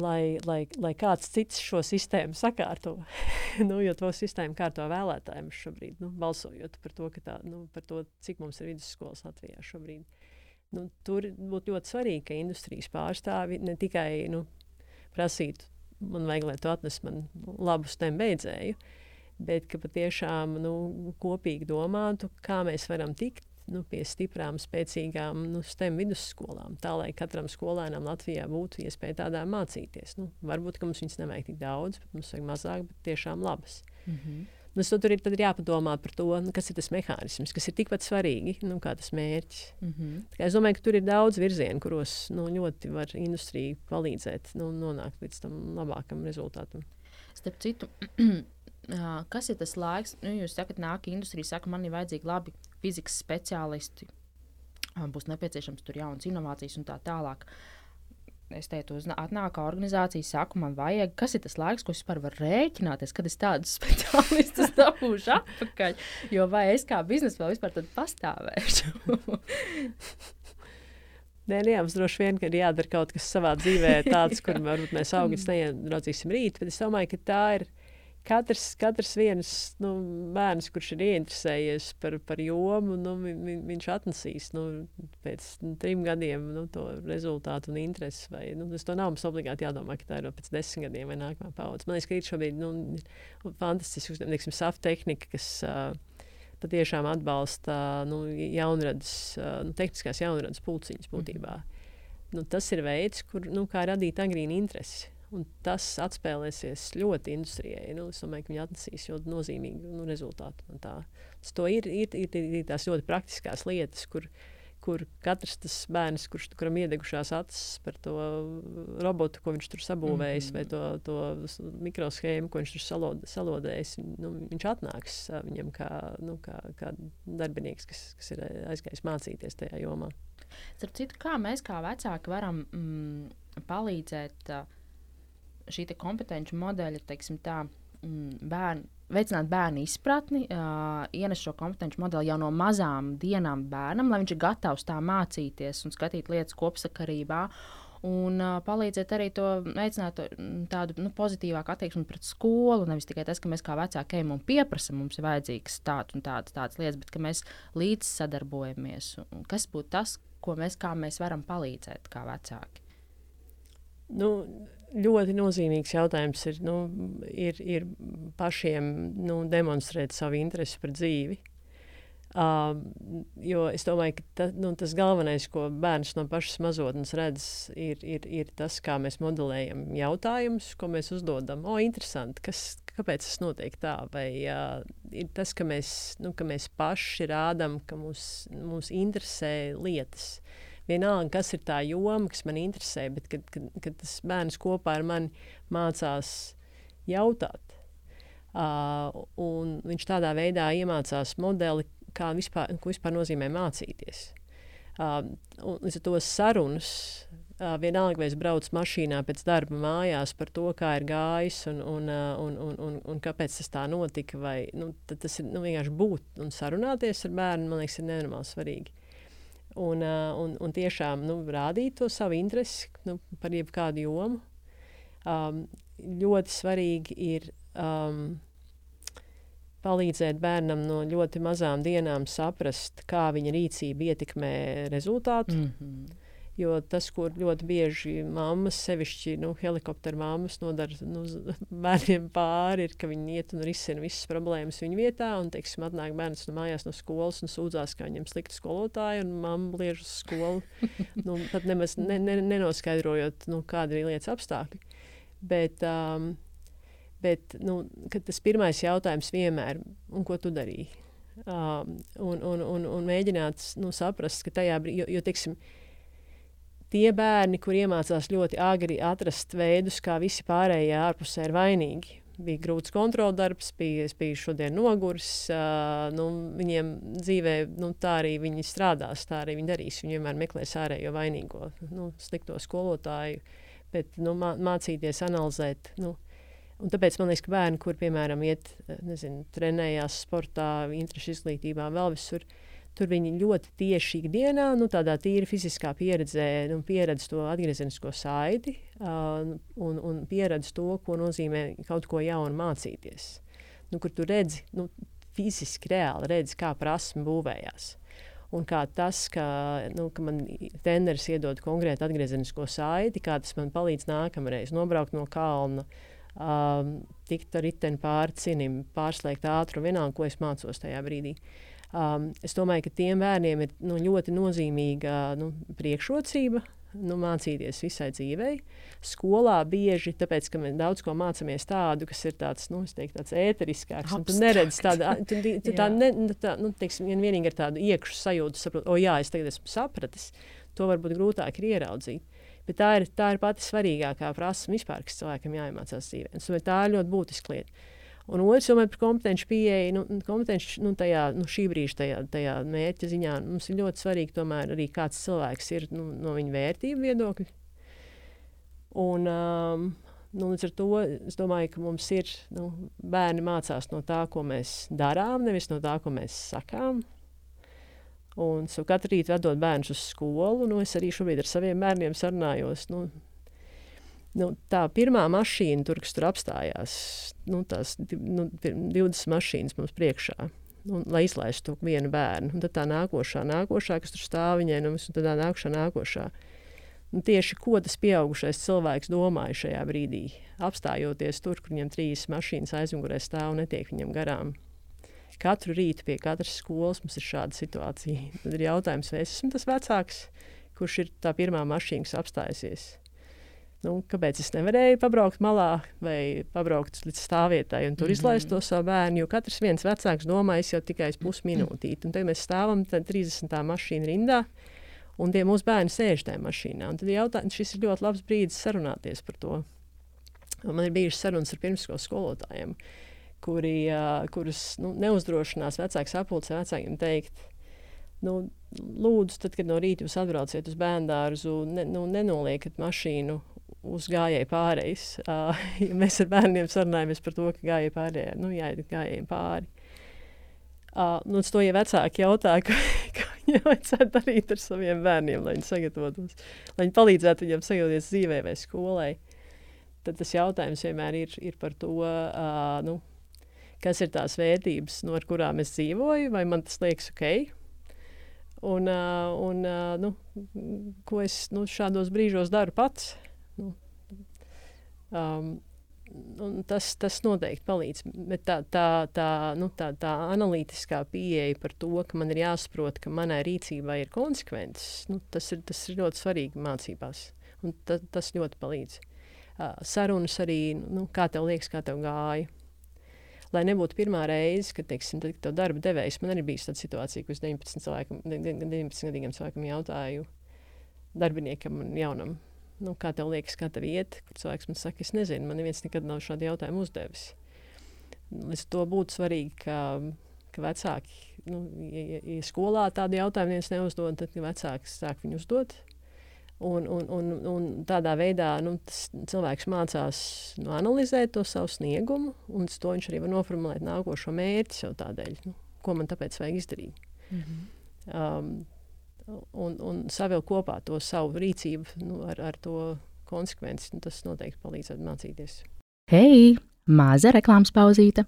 [SPEAKER 2] lai, lai, lai kāds cits šo sistēmu sakārto. nu, jo to sistēmu kārto vēlētājiem šobrīd, nu, balsojot par to, tā, nu, par to, cik mums ir vidusskolas Latvijā šobrīd. Nu, tur būtu ļoti svarīgi, ka industrijas pārstāvi ne tikai nu, prasītu, man vajag, lai tu atnes man labu STEM beidzēju, bet ka patiešām nu, kopīgi domātu, kā mēs varam tikt nu, pie stiprām, spēcīgām nu, STEM vidusskolām, tā lai katram skolēnam Latvijā būtu iespēja tādā mācīties. Nu, varbūt mums viņas nevajag tik daudz, bet mums vajag mazāk, bet tiešām labas. Mm -hmm. Nu, tur ir, ir jāpadomā par to, nu, kas ir tas mehānisms, kas ir tikpat svarīgi nu, kā tas mērķis. Mm -hmm. Es domāju, ka tur ir daudz virzienu, kuros nu, ļoti var industrija palīdzēt nu, nonākt līdz tam labākam rezultātam.
[SPEAKER 1] Starp citu, kas ir tas laiks, nu, jūs sakat, nāk industrija, saka, man ir vajadzīgi labi fizikas speciālisti, būs nepieciešams tur jaunas inovācijas un tā tālāk. Es teicu, atnāk organizācija, saku, man vajag, kas ir tas laiks, ko es vispār varu rēķināties, kad es tādus speciālistus dabūšu atpakaļ. Jo vai es kā biznesa vēl vispār pastāvēšu?
[SPEAKER 2] Nē, nē, mums droši vien ir jādara kaut kas savā dzīvē, tāds, kur varbūt mēs augļus neieraudzīsim rīt, bet es domāju, ka tā ir katrs, katrs viens nu, bērns, kurš ir ieinteresējies par, par jomu, nu, vi, viņš atnesīs nu, pēc nu, trim gadiem nu, to rezultātu un interesi. Vai, nu, tas nav mums obligāti jādomā, ka tā ir pēc desmit gadiem vai nākamā paudze. Man liekas, ka ir šobrīd nu, fantastisks, teiksim, soft tehnika, kas uh, patiešām atbalsta nu, jaunradas, nu, tehniskās jaunradas pulciņas būtībā. Mm. Nu, tas ir veids, kur, nu, kā radīt agrīnu interesi. Un tas atspēlēsies ļoti industrijai. Nu, es domāju, ka viņi atnesīs ļoti nozīmīgu nu, rezultātu. Tas ir, ir, ir, ir tās ļoti praktiskās lietas, kur, kur katrs tas bērns, kurš, kuram iedegušās acis par to robotu, ko viņš tur sabūvējis, mm -hmm. vai to, to mikroshēmu, ko viņš tur salod, salodējis, nu, viņš atnāks viņam kā, nu, kā, kā darbinieks, kas, kas ir aizgājis mācīties tajā jomā.
[SPEAKER 1] Starp citu, kā mēs kā vecāki varam mm, palīdzēt uh, šī kompetenci modeļa, teiksim, tā, mm, bērnu, veicināt bērnu izpratni, uh, ienes šo kompetenci modeli jau no mazām dienām bērnam, lai viņš ir gatavs tā mācīties un skatīt lietas kopsakarībā. Un uh, palīdzēt arī to veicināt to, tādu nu, pozitīvāku attieksmi pret skolu. Nevis tikai tas, ka mēs kā vecāki ejam un pieprasām, mums ir vajadzīgas tādas un tādas, tādas lietas, bet ka mēs līdz sadarbojamies. Un kas būtu tas, ko mēs, mēs varam palīdzēt kā vecāki?
[SPEAKER 2] Nu, ļoti nozīmīgs jautājums ir, nu, ir, ir pašiem nu, demonstrēt savu interesi par dzīvi. Uh, jo es domāju, ka ta, nu, tas galvenais, ko bērns no pašas mazotnes redz, ir, ir, ir tas, kā mēs modelējam jautājumus, ko mēs uzdodam. O, interesanti, kas, kāpēc tas notiek tā? Vai uh, ir tas, ka mēs, nu, ka mēs paši rādām, ka mūs, mūs interesē lietas. Uh, vienalga, kas ir tā joma, kas man interesē, bet kad, kad, kad tas bērns kopā ar mani mācās jautāt, uh, un viņš tādā veidā iemācās modeli, kā vispār, ko vispār nozīmē mācīties. Uh, līdz ar to sarunas Uh, vienalga, vai es braucu mašīnā pēc darba mājās par to, kā ir gājis un, un, un, un, un, un kāpēc tas tā notika. Vai, nu, tas ir nu, vienkārši būt un sarunāties ar bērnu, man liekas, ir nenormāli svarīgi un, uh, un, un tiešām nu, rādīt to savu interesi nu, par jebkādu jomu. Um, ļoti svarīgi ir um, palīdzēt bērnam no ļoti mazām dienām saprast, kā viņa rīcība ietekmē rezultātu. Mm -hmm. Jo tas, kur ļoti bieži mammas, sevišķi nu, helikopteru mammas, nodara nu, bērniem pāri, ir, ka viņi iet un risina visas problēmas viņu vietā. Un, teiksim, atnāk bērns no mājās no skolas un sūdzās, ka viņam slikti skolotāji, un mamma liež uz skolu. nu, pat nemaz ne, ne, nenoskaidrojot, nu, kāda ir lietas apstākļi. Bet, um, bet nu, tas pirmais jautājums vienmēr ir, ko tu darīji? Um, un, un, un, un mēģināt nu, saprast, ka tajā brīdī, jo, jo teiksim, tie bērni, kur iemācās ļoti agri atrast veidus, kā visi pārējie ārpusē ir vainīgi. Bija grūts kontroldarbs, bija, bija šodien noguris. Uh, nu, viņiem dzīvē nu, tā arī viņi strādās, tā arī viņi darīs. Viņi vienmēr meklēs ārējo vainīgo, nu, slikto skolotāju. Bet nu, mā, mācīties, analizēt. Nu, Un tāpēc man liekas, ka bērni, kur piemēram iet, nezinu, trenējās sportā, interešu izglītībā, vēl visur, uh, Tur viņi ļoti tieši ikdienā, nu, tādā tīri fiziskā pieredzē, nu, pieredz to atgriezenisko saiti uh, un, un pieredz to, ko nozīmē kaut ko jaunu mācīties. Nu, kur tu redzi, nu, fiziski reāli redzi, kā prasme būvējās. Un kā tas, ka, nu, ka man treneris iedod konkrēti atgriezenisko saiti, kā tas man palīdz nākamreiz nobraukt no kalna, um, tikt ar riteni pāri cinim, pārslēgt ātrumu, vienalga, ko es mācos tajā brīdī. Uh, Um, es domāju, ka tiem bērniem ir nu, ļoti nozīmīga nu, priekšrocība nu, mācīties visai dzīvei. Skolā bieži, tāpēc, ka mēs daudz ko mācāmies tādu, kas ir tāds, nu, teiktu, tāds ēteriskāks. Tu neredzi tādu, tu, tu tā, ne, tā, nu, teiksim, vienīgi ar tādu iekšā sajūtu, saprot, o jā, es tagad esmu sapratis. To varbūt grūtāk ir ieraudzīt. Bet tā ir, tā ir pati svarīgākā prasme vispār, kas cilvēkam jāiemācās dzīvē. Tā ir ļoti būtiska lieta. Un otrs, domāju, par kompetenci pieeju, nu, kompetenci nu, tajā, nu, šī brīža tajā, tajā mērķa ziņā, mums ir ļoti svarīgi tomēr arī kāds cilvēks ir nu, no viņa vērtību viedokļa. Un, um, nu, līdz ar to es domāju, ka mums ir nu, bērni mācās no tā, ko mēs darām, nevis no tā, ko mēs sakām. Un so katru rītu vedot bērnus uz skolu, nu, es arī šobrīd ar saviem bērniem sarunājos. Nu, Nu, tā pirmā mašīna, tur, kas tur apstājās, nu, tās nu, 20 mašīnas mums priekšā. Nu, lai izlaistu to vienu bērnu. Un tad tā nākošā, nākošā, kas tur stāv viņai, nu, un tā nākošā, nākošā. Un tieši ko tas pieaugušais cilvēks domāja šajā brīdī, apstājoties tur, kur viņam trīs mašīnas aizmugurē stāv un netiek viņam garām. Katru rītu pie katras skolas mums ir šāda situācija. Tad ir jautājums, vai es esmu tas vecāks, kurš ir tā pirmā mašīna, kas apstājusies. Nu, kāpēc es nevarēju pabraukt malā vai pabraukt līdz stāvvietai un tur mm -hmm. izlaist to savu bērnu? Jo katrs viens vecāks domā, es jau tikai pusminūtīti. Un tagad mēs stāvam 30. mašīnu rindā. Un tie mūsu bērni sēž tajā mašīnā. Un tad jautā, šis ir ļoti labs brīdis sarunāties par to. Un man ir bijušas sarunas ar pirmskolas skolotājiem, kuri, uh, kurus nu, neuzdrošinās vecāks apulcē vecākiem teikt, nu, lūdzu, tad, kad no rīta jūs atbrauciet uz bērnu dārzu, ne, nu, nenoliekat mašīnu uz gājēju pārejas. Uh, ja mēs ar bērniem sarunājamies par to, ka gājēji pārējā, nu, jāiet gājējiem pāri. Uh, nu, to jau vecāki jautā, ka, ka viņiem vajadzētu darīt ar saviem bērniem, lai viņi sagatavotos, lai viņi palīdzētu viņiem sagatavoties dzīvē vai skolai. Tad tas jautājums vienmēr ir, ir par to, uh, nu, kas ir tās vērtības, no kurām es dzīvoju, vai man tas liekas ok. Un, uh, un uh, nu, ko es nu, šādos brīžos daru pats. Nu, um, tas, tas noteikti palīdz. Bet tā, tā, tā, nu, tā, tā analītiskā pieeja par to, ka man ir jāsaprot, ka manai rīcībai ir konsekvences, nu, tas, ir, tas ir ļoti svarīgi mācībās. Ta, tas ļoti palīdz. Uh, sarunas arī, nu, kā tev liekas, kā tev gāja. Lai nebūtu pirmā reize, kad, teiksim, tad, tev darba devējs, man arī bija tāda situācija, ka es 19, cilvēkam, 19 gadīgam cilvēkam jautāju, darbiniekam un jaunam, nu, kā tev liekas, kā tev iet, cilvēks man saka, es nezinu, man neviens nekad nav šādu jautājumu uzdevis. Līdz to būtu svarīgi, ka, ka vecāki, nu, ja, ja skolā tādu jautājumu neviens neuzdod, tad vecāki sāk viņu uzdot. Un, un, un, un tādā veidā nu, cilvēks mācās nu, analizēt to savu sniegumu, un to viņš arī var noformulēt nākošo mērķi sev tādēļ, nu, ko man tāpēc vajag izdarīt. Mm -hmm. um, un, un savilkt kopā to savu rīcību nu, ar, ar to konsekvenci. Nu, tas noteikti palīdzētu mācīties.
[SPEAKER 1] Hei, maza reklāmas pauzīte!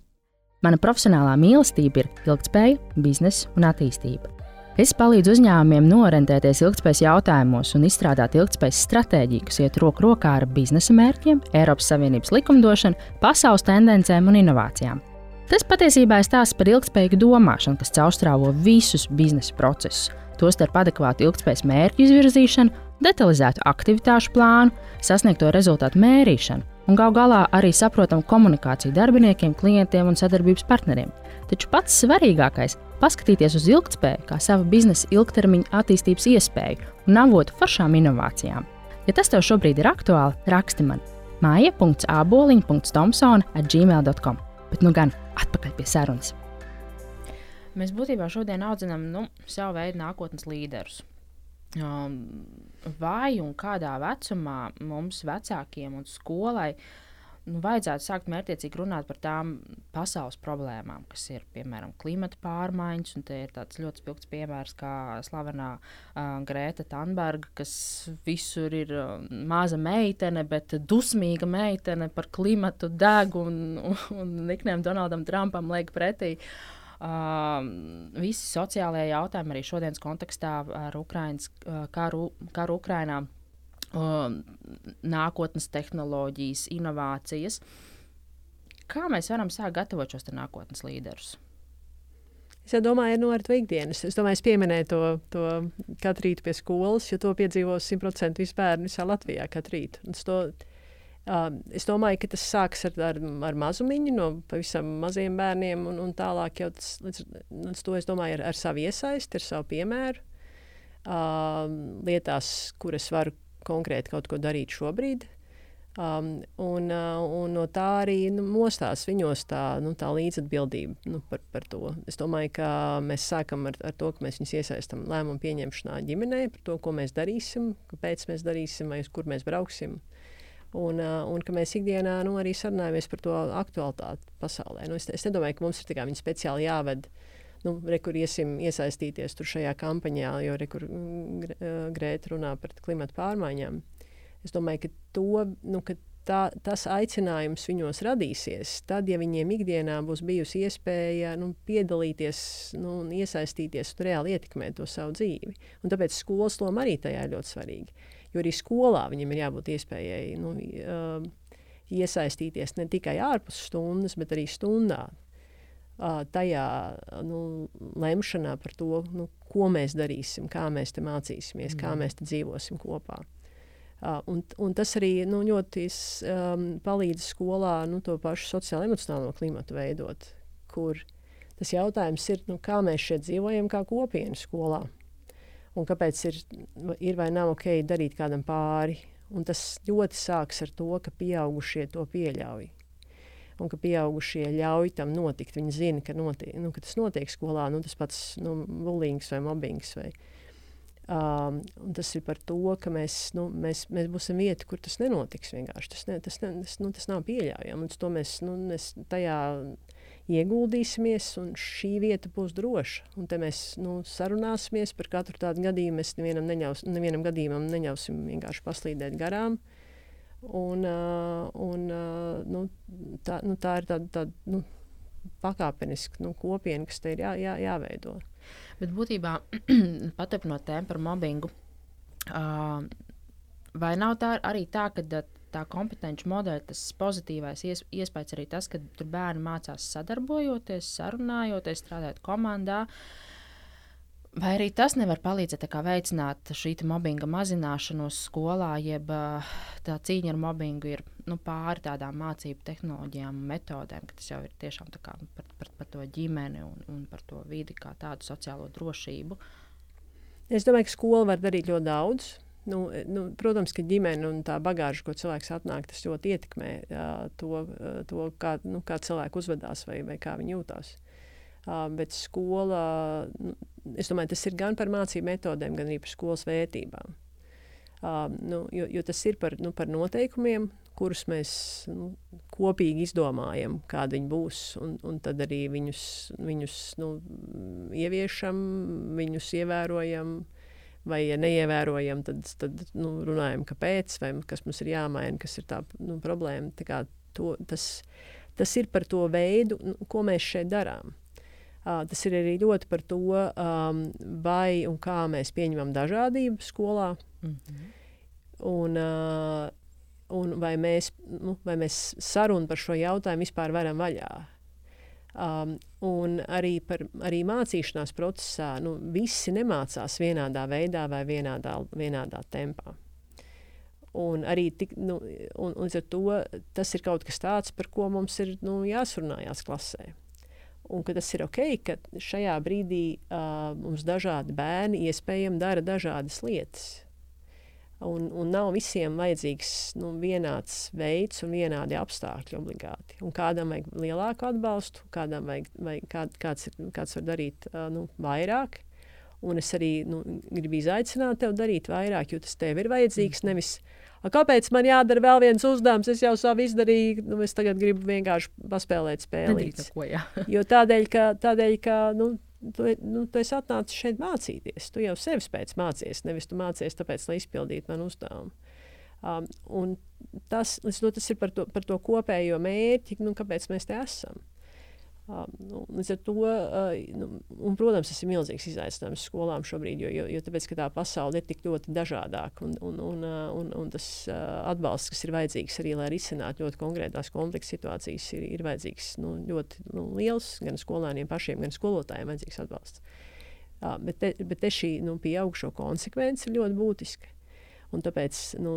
[SPEAKER 1] Mana profesionālā mīlestība ir ilgspēja, biznesa un attīstība. Es palīdzu uzņēmumiem norentēties ilgspējas jautājumos un izstrādāt ilgspējas stratēģiju, kas iet roku rokā ar biznesa mērķiem, Eiropas Savienības likumdošanu, pasaules tendencēm un inovācijām. Tas patiesībā ir stāsts par ilgspējīgu domāšanu, kas caurstrāvo visus biznesa procesus tostarp adekvātu ilgspējas mērķu izvirzīšanu, detalizētu aktivitāšu plānu, sasniegto rezultātu mērīšanu un gal galā arī saprotamu komunikāciju darbiniekiem, klientiem un sadarbības partneriem. Taču pats svarīgākais - paskatīties uz ilgspēju kā savu biznesa ilgtermiņa attīstības iespēju un avotu foršām inovācijām. Ja tas tev šobrīd ir aktuāli, raksti man māja.aboliņa.tomsona at gmail.com. Bet nu gan atpakaļ pie sarunas. Mēs būtībā šodien audzinām nu, savu veidu nākotnes līderus. Um, vai un kādā vecumā mums, vecākiem un skolai, nu, vajadzētu sākt mērķiecīgi runāt par tām pasaules problēmām, kas ir piemēram klimata pārmaiņas. Te ir tāds ļoti spilgts piemērs, kā slavenā uh, Grēta Thunberga, kas visur ir uh, maza meitene, bet dusmīga meitene par klimatu deg un, un, un niknēm Donaldam Trumpam liek pretī. Uh, visi sociālajie jautājumi arī šodienas kontekstā ar Ukraiņas uh, karu, karu Ukrainā, nākotnes tehnoloģijas, inovācijas. Kā mēs varam sākt gatavot šos nākotnes līderus?
[SPEAKER 2] Es domāju, nu, ar to ikdienas. Es domāju, es pieminēju to, to katru rītu pie skolas, jo to piedzīvo 100% visi bērni visā Latvijā katru rītu. Es domāju, ka tas sāks ar, ar, ar mazumiņu, no pavisam maziem bērniem, un, un tālāk jau tas, līdz, līdz to es domāju ar, ar savu iesaisti, ar savu piemēru. Uh, lietās, kuras varu konkrēti kaut ko darīt šobrīd. Um, un, uh, un no tā arī nu, mostās viņos tā, nu, tā līdzatbildība nu, par, par to. Es domāju, ka mēs sākam ar, ar to, ka mēs viņus iesaistām lēmumu pieņemšanā ģimenē par to, ko mēs darīsim, kāpēc mēs darīsim, vai uz kur mēs brauksim. Uh, un ka mēs ikdienā nu, arī sarunājamies par to aktualitāti pasaulē. Nu, es, es nedomāju, ka mums ir viņi speciāli jāved. Nu, re, kur iesim iesaistīties šajā kampaņā, jo re, kur mm, Grēta runā par klimatu pārmaiņām. Es domāju, ka, to, nu, ka tā, tas aicinājums viņos radīsies tad, ja viņiem ikdienā būs bijusi iespēja nu, piedalīties nu, un iesaistīties un reāli ietekmēt to savu dzīvi. Un tāpēc skolas loma arī tajā ir ļoti svarīga. Jo arī skolā viņam ir jābūt iespējai nu, uh, iesaistīties ne tikai ārpus stundas, bet arī stundā. Uh, tajā nu, lemšanā par to, nu, ko mēs darīsim, kā mēs te mācīsimies, mm. kā mēs te dzīvosim kopā. Uh, un, un tas arī nu, ļoti um, palīdz skolā nu, to pašu sociālo-emocionālo klimatu veidot, kur tas jautājums ir, nu, kā mēs šeit dzīvojam, kā kopiena skolā. Un kāpēc ir, ir vai nav ok darīt kādam pāri. Un tas ļoti sāks ar to, ka pieaugušie to pieļauj. Un ka pieaugušie ļauj tam notikt. Viņi zina, ka, notiek, nu, ka tas notiek skolā, nu, tas pats nu, bulīgs vai mobbings. Vai, Um, tas ir par to, ka mēs, nu, mēs, mēs būsim vieta, kur tas nenotiks. Vienkārši. Tas, ne, tas, ne, tas, nu, tas nav pieļaujami. To mēs, nu, mēs tajā ieguldīsimies, un šī vieta būs droša. Un te mēs nu, sarunāsimies par katru tādu gadījumu. Mēs nevienam, neņaus, nevienam gadījumam neņausim vienkārši paslīdēt garām. Un, uh, un, uh, nu, tā, nu, tā ir tāda, tāda nu, pakāpeniska nu, kopiena, kas te ir jā, jā, jāveido.
[SPEAKER 1] Bet būtībā paturpinot tēmu par mobbingu, uh, vai nav tā arī tā, ka tā kompetenci modeļa, tas pozitīvais ies, iespējas arī tas, ka tur bērni mācās sadarbojoties, sarunājoties, strādājot komandā. Vai arī tas nevar palīdzēt veicināt šī mobbinga mazināšanos skolā, jeb tā cīņa ar mobbingu ir nu, pāri tādām mācību tehnoloģijām un metodēm, ka tas jau ir tiešām kā, par, par, par to ģimeni un, un par to vidi kā tādu sociālo drošību?
[SPEAKER 2] Es domāju, ka skola var darīt ļoti daudz. Nu, nu, protams, ka ģimene un tā bagāža, ko cilvēks atnāk, tas ļoti ietekmē jā, to, to kā, nu, kā cilvēks uzvedās vai, vai kā viņš jūtas. Uh, bet skola, nu, es domāju, tas ir gan par mācību metodēm, gan arī par skolas vērtībām. Uh, nu, jo, jo tas ir par, nu, par noteikumiem, kurus mēs nu, kopīgi izdomājam, kādi viņi būs. Un, un tad arī viņus, viņus nu, ieviešam, viņus ievērojam. Vai, ja neievērojam, tad, tad nu, runājam, kāpēc, vai kas mums ir jāmaina, kas ir tā nu, problēma. Tā to, tas, tas ir par to veidu, nu, ko mēs šeit darām. Uh, tas ir arī ļoti par to, um, vai un kā mēs pieņemam dažādību skolā. Mm -hmm. Un, uh, un vai mēs, nu, vai mēs sarunu par šo jautājumu vispār varam vaļā. Um, un arī, par, arī mācīšanās procesā nu, visi nemācās vienādā veidā vai vienādā, vienādā tempā. Un arī tik, nu, un, un to, tas ir kaut kas tāds, par ko mums ir nu, jāsarunājās klasē. Un ka tas ir ok, ka šajā brīdī uh, mums dažādi bērni iespējams dara dažādas lietas. Un, un nav visiem vajadzīgs nu, vienāds veids un vienādi apstākļi obligāti. Un kādam vajag lielāku atbalstu, kādam vajag, vajag kā, kāds, kāds var darīt nu, vairāk. Un es arī nu, gribu izaicināt tevi darīt vairāk, jo tas tev ir vajadzīgs. Mm. Nevis, kāpēc man jādara vēl viens uzdevums, es jau savu izdarīju, nu, es tagad gribu vienkārši paspēlēt spēli. jo tādēļ, ka, tādēļ, ka nu, Tu, nu, tu esi atnācis šeit mācīties. Tu jau sevis pēc mācījies, nevis tu mācījies tāpēc, lai izpildītu manu uzdevumu. Um, tas, to, tas ir par to, par to kopējo mērķi, nu, kāpēc mēs te esam. Uh, nu, līdz ar to, uh, nu, un, protams, tas ir milzīgs izaicinājums skolām šobrīd, jo, jo, jo tāpēc, tā pasaule ir tik ļoti dažādāka un, un, un, uh, un, un tas uh, atbalsts, kas ir vajadzīgs arī, lai risinātu ļoti konkrētās konflikta situācijas, ir, ir vajadzīgs nu, ļoti nu, liels gan skolēniem pašiem, gan skolotājiem vajadzīgs atbalsts. Bet, te, bet te šī nu, pieaugšo konsekvence ir ļoti būtiska. Un tāpēc, nu,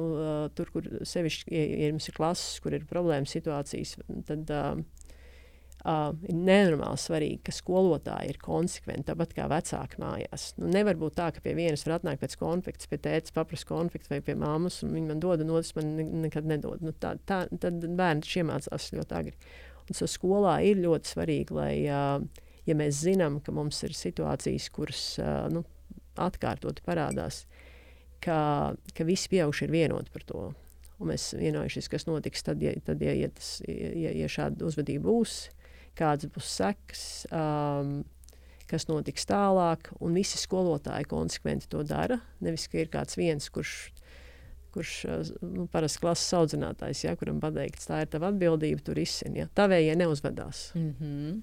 [SPEAKER 2] tur, kur sevišķi, ja, ja mums ir klases, kur ir problēmas situācijas, tad uh, Uh, ir nenormāli svarīgi, ka skolotāji ir konsekventi, tāpat kā vecāki mājās. Nu, nevar būt tā, ka pie vienas var atnākt pēc konflikta, pie tēta paprasta konflikta vai pie māmas, un viņi man dod, un otrs man ne, nekad nedod. Nu, tā, tā, tad bērni iemācās ļoti agri. Un so skolā ir ļoti svarīgi, lai, uh, ja mēs zinām, ka mums ir situācijas, kuras uh, nu, atkārtoti parādās, ka, ka visi pieaugušie ir vienoti par to. Un mēs vienojušies, kas notiks tad, ja, tad, ja, ja, tas, ja, ja šāda uzvedība būs kādas būs sekas, um, kas notiks tālāk. Un visi skolotāji konsekventi to dara. Nevis, ka ir kāds viens, kurš, kurš uh, nu, parasti klases audzinātājs, ja, kuram pateikts, tā ir tava atbildība, tur izsina. Ja. Tavējie neuzvedās. Mm -hmm.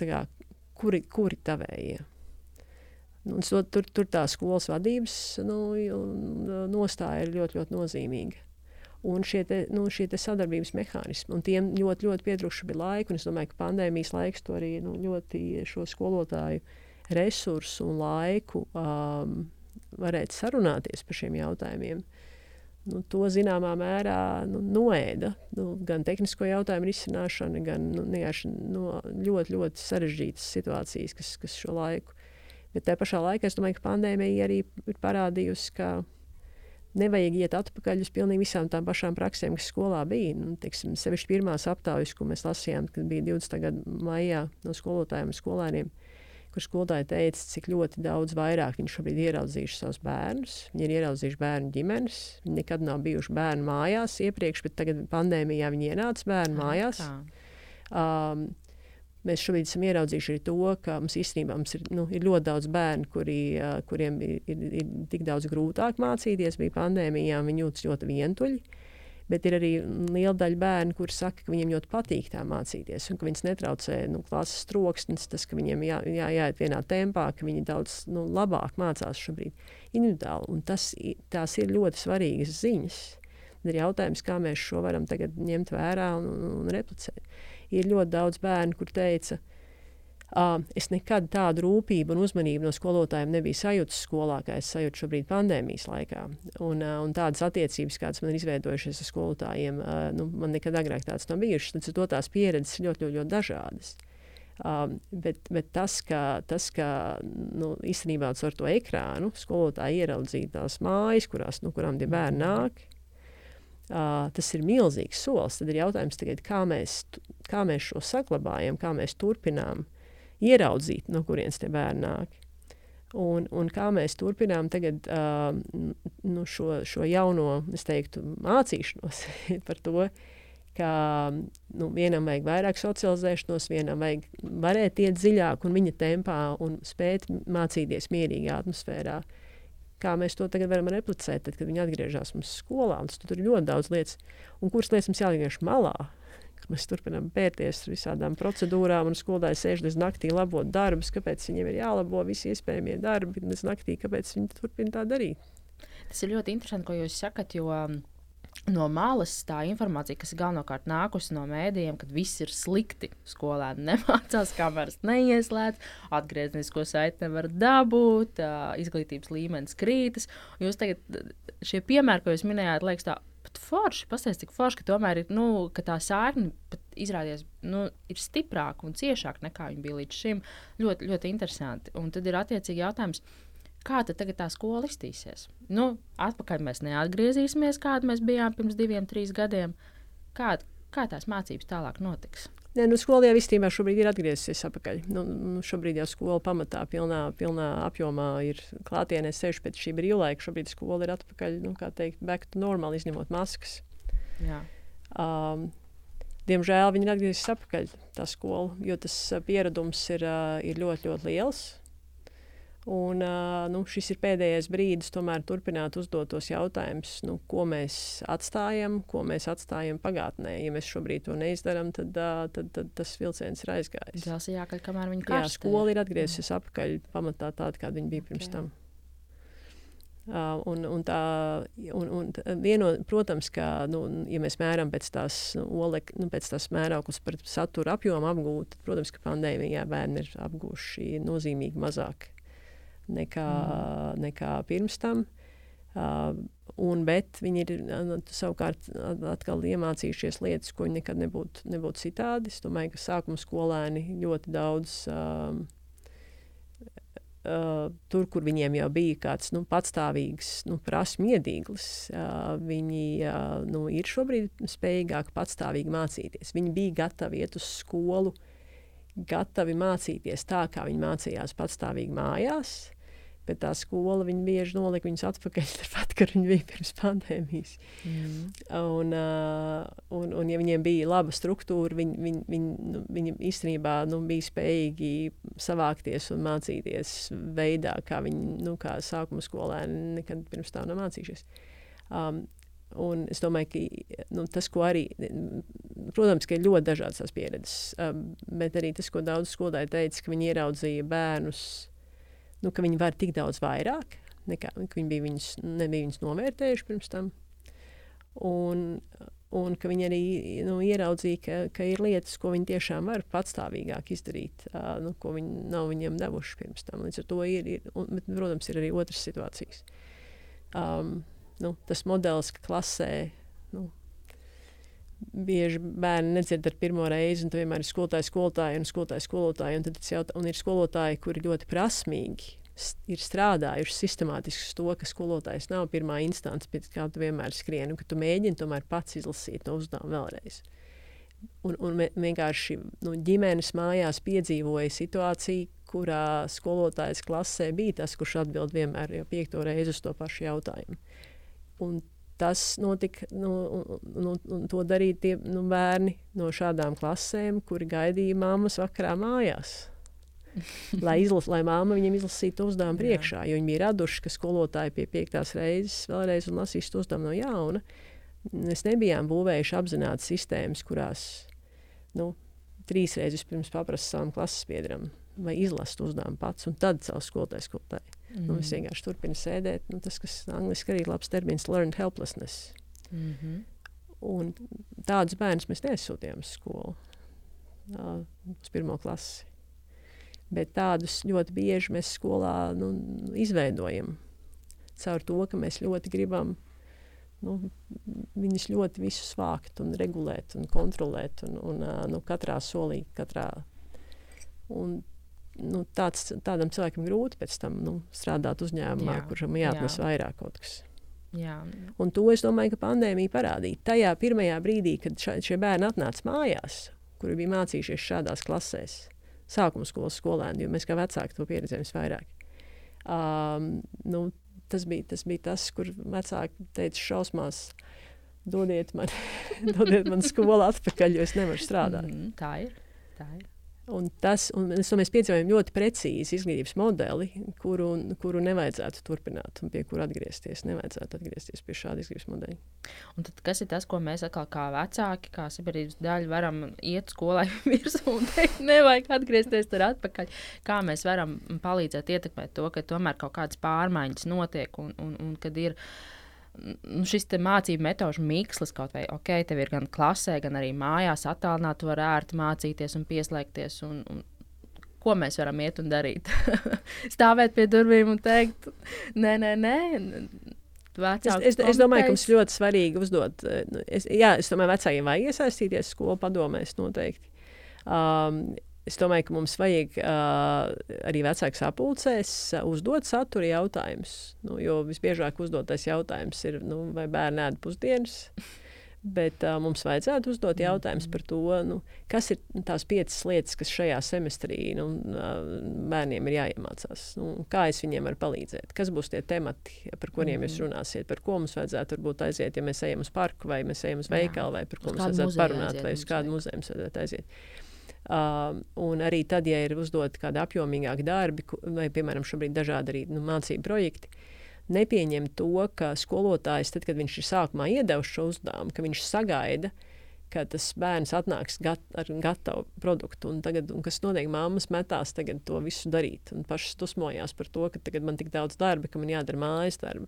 [SPEAKER 2] Tā kā, kuri, kuri tavējie? Nu, so, tur, tur tā skolas vadības nu, nostāja ir ļoti, ļoti nozīmīga un šie, te, nu, šie te sadarbības mehānismi. Un tiem ļoti, ļoti pietrūkst bija laika. Es domāju, ka pandēmijas laiks to arī nu, ļoti šo skolotāju resursu un laiku um, varētu sarunāties par šiem jautājumiem. Nu, to zināmā mērā nu, noēda nu, gan tehnisko jautājumu risināšana, gan nu, nu, ļoti, ļoti sarežģītas situācijas, kas, kas šo laiku. Bet tajā pašā laikā es domāju, ka pandēmija arī ir parādījusi, ka nevajag iet atpakaļ uz pilnīgi visām tām pašām praksēm, kas skolā bija. Nu, teiksim, sevišķi pirmās aptaujas, ko mēs lasījām, kad bija 20. gada maijā no skolotājiem un skolēniem, kur skolotāji teica, cik ļoti daudz vairāk viņi šobrīd ieraudzījuši savus bērnus. Viņi ir ieraudzījuši bērnu ģimenes. Viņi nekad nav bijuši bērnu mājās iepriekš, bet tagad pandēmijā viņi ienāca bērnu mājās. Um, Mēs šobrīd esam ieraudzījuši to, ka mums īstenībā mums ir, nu, ir ļoti daudz bērnu, kuri, kuriem ir, ir, ir tik daudz grūtāk mācīties. Bija pandēmijā, viņi jūtas ļoti vientuļi. Bet ir arī liela daļa bērnu, kuriem saka, ka viņiem ļoti patīk tā mācīties, un ka viņas netraucē nu, klases troksnis, tas, ka viņiem jā, jā, jāiet vienā tempā, ka viņi daudz nu, labāk mācās šobrīd individuāli. Un tas, tās ir ļoti svarīgas ziņas. Ir jautājums, kā mēs šo varam ņemt vērā un, un, un replicēt ir ļoti daudz bērnu, kur teica, es nekad tādu rūpību un uzmanību no skolotājiem nebiju sajūtis skolā, kā es sajūtu šobrīd pandēmijas laikā. Un, un tādas attiecības, kādas man ir izveidojušās ar skolotājiem, nu, man nekad agrāk tādas nav bijušas. Tad to tās pieredzes ir ļoti, ļoti, ļoti dažādas. Um, bet, bet tas, ka, tas, ka nu, īstenībā ar to ekrānu skolotāji ieraudzīja tās mājas, kurās, nu, kurām tie bērni nāk, Uh, tas ir milzīgs solis. Tad ir jautājums, tagad, kā, mēs, kā mēs šo saglabājam, kā mēs turpinām ieraudzīt, no kurienes tie bērni nāk. Un, un kā mēs turpinām tagad, uh, nu, šo, šo jauno teiktu, mācīšanos par to, ka nu, vienam vajag vairāk socializēšanos, vienam vajag varēt iet dziļāk un viņa tempā un spēt mācīties mierīgā atmosfērā. Uh, kā mēs to tagad varam replicēt, tad, kad viņi atgriežas mums skolā. Tur ir ļoti daudz lietas, un kuras lietas mums jāliek malā. Mēs turpinām pērties ar visādām procedūrām, un skolotāji sēž līdz naktī labot darbus. Kāpēc viņiem ir jālabo visi iespējamie darbi līdz naktī? Kāpēc viņi turpina tā darīt?
[SPEAKER 1] Tas ir ļoti interesanti, ko jūs sakat, jo no malas tā informācija, kas galvenokārt nākusi no mēdījiem, kad viss ir slikti. Skolēni nemācās, kameras neieslēdz, atgrieznisko saiti nevar dabūt, izglītības līmenis krītas. Jūs tagad šie piemēri, ko jūs minējāt, liekas tā. Pat forši, pastāstiet, cik forši, ka tomēr ir, nu, ka tā sēkne izrādījās, nu, ir stiprāka un ciešāka nekā viņa bija līdz šim. Ļoti, ļoti interesanti. Un tad ir attiecīgi jautājums, uh, kā tad tā skola iztīsies? Nu, atpakaļ mēs neatgriezīsimies, kāda mēs bijām pirms diviem, trīs gadiem. Kā, kā tās mācības tālāk notiks?
[SPEAKER 2] Nē, nu, skola jau īstenībā šobrīd ir atgriezusies atpakaļ. Nu, nu, šobrīd jau skola pamatā pilnā, pilnā apjomā ir klātienē, sevišķi pēc šī brīvlaika. Šobrīd skola ir atpakaļ, nu, kā teikt, back to normal, izņemot maskas. Jā. Um, diemžēl viņi ir atgriezusies atpakaļ, tā skola, jo tas pieredums ir, uh, ir ļoti, ļoti liels. Un, nu, šis ir pēdējais brīdis, tomēr turpināt uzdot tos jautājumus, nu, ko mēs atstājam, ko mēs atstājam pagātnē. Ja mēs šobrīd to neizdarām, tad, uh, tad, tad tas vilciens ir aizgājis.
[SPEAKER 1] Tas ir jākaļ, kamēr viņi
[SPEAKER 2] karstē. Jā, skola ir atgriezusies atpakaļ pamatā tāda, kāda viņa bija okay. pirms tam. Uh, un, un tā, un, un vieno, protams, ka, nu, ja mēs mēram pēc tās, nu, olek, nu, pēc tās mērauklas par satura apjomu apgūt, tad, protams, ka pandēmijā bērni ir apgūši nozīmīgi mazāk nekā, mm. nekā pirms tam. Uh, un, bet viņi ir nu, savukārt atkal iemācījušies lietas, ko viņi nekad nebūtu, nebūtu citādi. Es domāju, ka sākuma skolēni ļoti daudz um, Uh, tur, kur viņiem jau bija kāds nu, patstāvīgs nu, prasmu iedīglis, uh, viņi uh, nu, ir šobrīd spējīgāki patstāvīgi mācīties. Viņi bija gatavi iet uz skolu, gatavi mācīties tā, kā viņi mācījās patstāvīgi mājās. Bet tā skola viņa bieži nolika viņus atpakaļ, tāpat, kad viņi bija pirms pandēmijas. Mm. Un, un, un, ja viņiem bija laba struktūra, viņi, viņi, viņi, nu, viņi īstenībā nu, bija spējīgi savākties un mācīties veidā, kā viņi, nu, kā sākuma skolēni nekad pirms tam nav mācījušies. Um, Un es domāju, ka nu, tas, ko arī, protams, ir ļoti dažādas tās pieredzes, um, bet arī tas, ko daudz skolotāji teica, ka viņi ieraudzīja bērnus nu, ka viņi var tik daudz vairāk, nekā viņi bija viņus, nebija viņus novērtējuši pirms tam. Un, un ka viņi arī nu, ieraudzīja, ka, ka ir lietas, ko viņi tiešām var patstāvīgāk izdarīt, uh, nu, ko viņi nav viņiem devuši pirms tam. Līdz ar to ir, ir un, bet, protams, ir arī otras situācijas. Um, nu, tas modelis, ka klasē nu, bieži bērni nedzird ar pirmo reizi, un tur vienmēr ir skolotāji, skolotāji un skolotāji, skolotāji. Un, jautā, un ir skolotāji, kuri ļoti prasmīgi ir strādājuši sistemātiski uz to, ka skolotājs nav pirmā instance, pēc kā tu vienmēr skrieni, un ka tu mēģini tomēr pats izlasīt to uzdevumu vēlreiz. Un, un vienkārši nu, ģimenes mājās piedzīvoja situāciju, kurā skolotājs klasē bija tas, kurš atbild vienmēr jau piekto reizi uz to pašu jautājumu. Un tas notika, nu, nu, un to darīja tie nu, bērni no šādām klasēm, kuri gaidīja mammas vakarā mājās. lai, izlas, lai māma viņiem izlasītu uzdevumu priekšā, jo viņi bija raduši, ka skolotāji pie piektās reizes vēlreiz lasīs to uzdevumu no jauna. Mēs nebijām būvējuši apzināti sistēmas, kurās nu, trīs reizes pirms paprasta savam klases biedram vai izlast uzdevumu pats, un tad caur skolotāju skolotāju. Mm. Nu, es vienkārši turpinu sēdēt. Nu, tas, kas angļuiski arī ir labs termins, learned helplessness. Mm -hmm. Un tādus bērnus mēs nesūtījām uz skolu, uh, uz pirmo klasi. Bet tādus ļoti bieži mēs skolā nu, izveidojam. Caur to, ka mēs ļoti gribam nu, viņus ļoti visus vākt, un regulēt un kontrolēt. Un, un, uh, nu, katrā solī, katrā. Un nu, tāds, tādam cilvēkam grūti pēc tam nu, strādāt uzņēmumā, jā, kuram jāatnes jā. vairāk kaut kas. Jā. Un to es domāju, ka pandēmija parādīja. Tajā pirmajā brīdī, kad ša, šie bērni atnāca mājās, kuri bija mācījušies šādās klasēs, sākuma skolas skolēni, jo mēs kā vecāki to pieredzējām vairāk. Um, nu, tas, bija, tas bija tas, kur vecāki teica šausmās. Dodiet man, dodiet man skolu atpakaļ, jo es nevaru strādāt.
[SPEAKER 1] Mm, tā ir. Tā ir.
[SPEAKER 2] Un tas, un mēs, mēs piedzīvojam ļoti precīzi izglītības modeli, kuru, kuru nevajadzētu turpināt un pie kura atgriezties. Nevajadzētu atgriezties pie šāda izglītības modeļa.
[SPEAKER 1] Un tad, kas ir tas, ko mēs atkal kā vecāki, kā sabiedrības daļa, varam iet skolai virsū un teikt, nevajag atgriezties tur atpakaļ? Kā mēs varam palīdzēt ietekmēt to, ka tomēr kaut kādas pārmaiņas notiek un, un, un kad ir ielikās nu, šis mācību metožu mikslis kaut vai ok, tev ir gan klasē, gan arī mājās attālināti, var ērti mācīties un pieslēgties. Un, un, ko mēs varam iet un darīt? Stāvēt pie durvīm un teikt, nē, nē, nē.
[SPEAKER 2] Es, es, es domāju, ka mums ļoti svarīgi uzdot. Eh, nu, es, jā, es domāju, vecākiem vajag iesaistīties skolu padomēs noteikti. Um, Es domāju, ka mums vajag uh, arī vecāku sapulcēs uh, uzdot satura jautājumus. Nu, jo visbiežāk uzdotais jautājums ir, nu, vai bērni ēd pusdienas. Bet uh, mums vajadzētu uzdot mm. jautājumus par to, nu, kas ir tās piecas lietas, kas šajā semestrī nu, uh, bērniem ir jāiemācās. Nu, kā es viņiem varu palīdzēt? Kas būs tie temati, par kuriem mm. jūs runāsiet? Par ko mums vajadzētu aiziet, ja mēs ejam uz parku, vai mēs ejam uz veikalu, vai par ko mums vajadzētu parunāt, vai uz kādu muzeju mums vajadzētu aiziet. Uh, un arī tad, ja ir uzdoti kādi apjomīgāki darbi, vai, piemēram, šobrīd dažādi arī nu, mācību projekti, nepieņem to, ka skolotājs, tad, kad viņš ir sākumā iedevis šo uzdevumu, ka viņš sagaida, ka tas bērns atnāks gat, ar gatavu produktu. Un tagad, un kas notiek, māmas metās to visu darīt. Un pašas dusmojās par to, ka tagad man tik daudz darba, ka man jādara mājas darbi.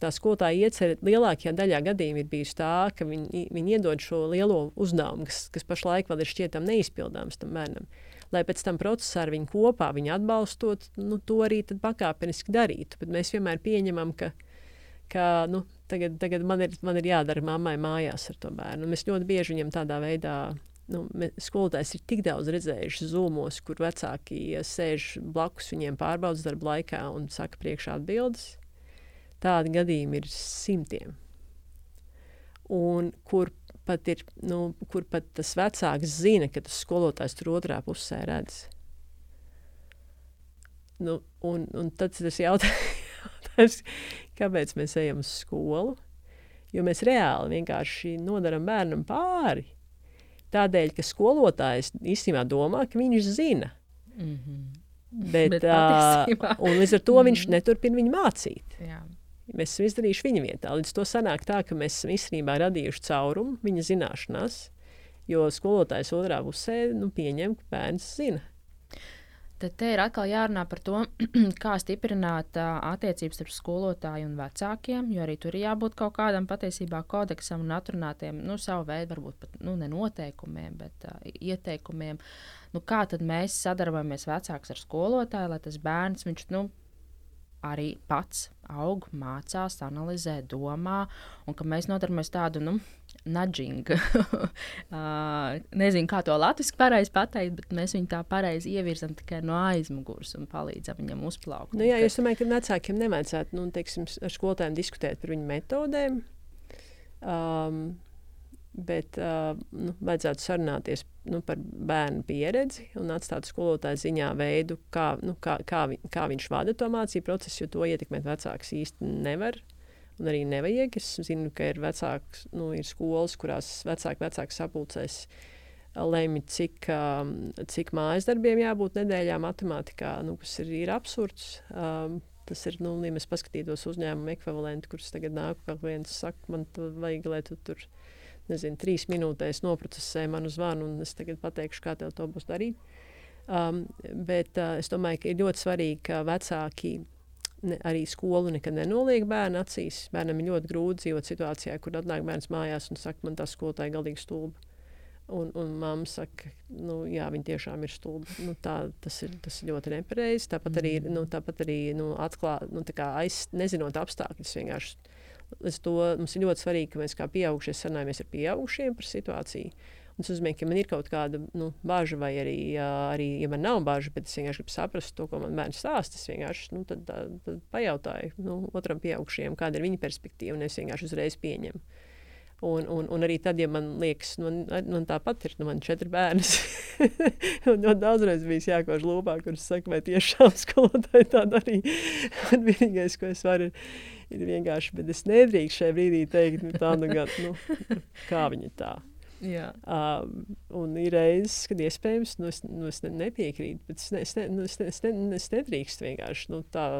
[SPEAKER 2] Tā skolotāja iecerē lielākajā daļā gadījumā ir bijusi tā, ka viņi, viņi iedod šo lielo uzdevumu, kas, kas pašlaik vēl ir šķietam neizpildāms tam bērnam. Lai pēc tam procesā ar viņu kopā, viņu atbalstot, nu, to arī pakāpeniski darītu. Bet mēs vienmēr pieņemam, ka, ka nu, tagad, tagad man, ir, man ir jādara mammai mājās ar to bērnu. Mēs ļoti bieži viņam tādā veidā. Nu, skolotājs ir tik daudz redzējuši zūmos, kur vecāki sēž blakus viņiem pārbaudas darba laikā un saka priekšā atbildes. Tādi gadījumi ir simtiem. Un kur pat ir, nu, kur pat tas vecāks zina, ka tas skolotājs tur otrā pusē redz. Nu, un, un tad tas jautājums, kāpēc mēs ejam uz skolu? Jo mēs reāli vienkārši nodaram bērnam pāri. Tādēļ, ka skolotājs īstenībā domā, ka viņš zina. Mm -hmm. Bet, Bet uh, līdz ar to viņš mm -hmm. neturpina viņu mācīt. Jā. Mēs esam izdarījuši viņa vietā. Līdz to sanāk tā, ka mēs esam īstenībā radījuši caurumu viņa zināšanās, jo skolotājs otrā pusē nu, pieņem, ka bērns zina.
[SPEAKER 1] Tad te ir atkal jārunā par to, kā stiprināt uh, attiecības starp skolotāju un vecākiem, jo arī tur ir jābūt kaut kādam patiesībā kodeksam un atrunātiem, nu, savu veidu, varbūt pat nu, ne noteikumiem, bet uh, ieteikumiem. Nu, kā tad mēs sadarbojamies vecāks ar skolotāju, lai tas bērns, viņš, nu, arī pats aug, mācās, analizē, domā, un ka mēs nodaramies tādu, nu, nudžingu. uh, nezinu, kā to latviešu pareizi pateikt, bet mēs viņu tā pareizi ievirzam tikai no aizmugures un palīdzam viņam uzplaukt.
[SPEAKER 2] Nu, jā, ka... es domāju, ka vecākiem nevajadzētu nu, teiksim, ar skolotājiem diskutēt par viņu metodēm. Um, Bet uh, nu, vajadzētu sarunāties nu, par bērnu pieredzi un atstāt skolotāju ziņā veidu, kā, nu, kā, kā, vi, kā viņš vada to mācību procesu, jo to ietekmēt vecāks īsti nevar. Un arī nevajag. Es zinu, ka ir, vecāks, nu, ir skolas, kurās vecāki, vecāki sapulcēs lemj, cik, um, cik mājas darbiem jābūt nedēļā matemātikā, nu, kas ir, ir absurds. Um, tas ir, nu, ja mēs paskatītos uzņēmumu ekvivalentu, kurus tagad nāk, kā viens saka, man vajag, lai tu tur nezinu, trīs minūtēs noprocesē manu zvanu, un es tagad pateikšu, kā tev to būs darīt. Um, bet uh, es domāju, ka ir ļoti svarīgi, ka vecāki ne, arī skolu nekad nenoliek bērnu acīs. Bērnam ir ļoti grūti dzīvot situācijā, kur atnāk bērns mājās un saka, man tā skolotāja galīgi stulba. Un, un mamma saka, nu, jā, viņa tiešām ir stulba. Nu, tā, tas, ir, tas ir ļoti nepareizi. Tāpat arī, mm. nu, tāpat arī nu, atklāt, nu, aiz, nezinot apstākļus, vienkārši Līdz to mums ir ļoti svarīgi, ka mēs kā pieaugušie sarunājamies ar pieaugušiem par situāciju. Un tas nozīmē, ka man ir kaut kāda nu, bažas, vai arī, arī, ja man nav bažas, bet es vienkārši gribu saprast to, ko man bērns stāsta. Es vienkārši nu, tad, tad, pajautāju nu, otram pieaugušajam, kāda ir viņa perspektīva, un es vienkārši uzreiz pieņemu. Un, un, un arī tad, ja man liekas, man, man tāpat ir, nu, man četri bērni. un ļoti daudzreiz bija jākož lūpā, kurš saka, vai tiešām skolotāji tā darīja. un vienīgais, ko es varu, ir vienkārši, bet es nedrīkstu šajā brīdī teikt, nu, tā, nu, gan, nu, kā viņa tā. Jā. Uh, un ir reizes, kad iespējams, nu, es, nu, es ne, nepiekrītu, bet es, ne, es, ne, nu, es, ne, es, ne, es nedrīkstu vienkārši nu, tā.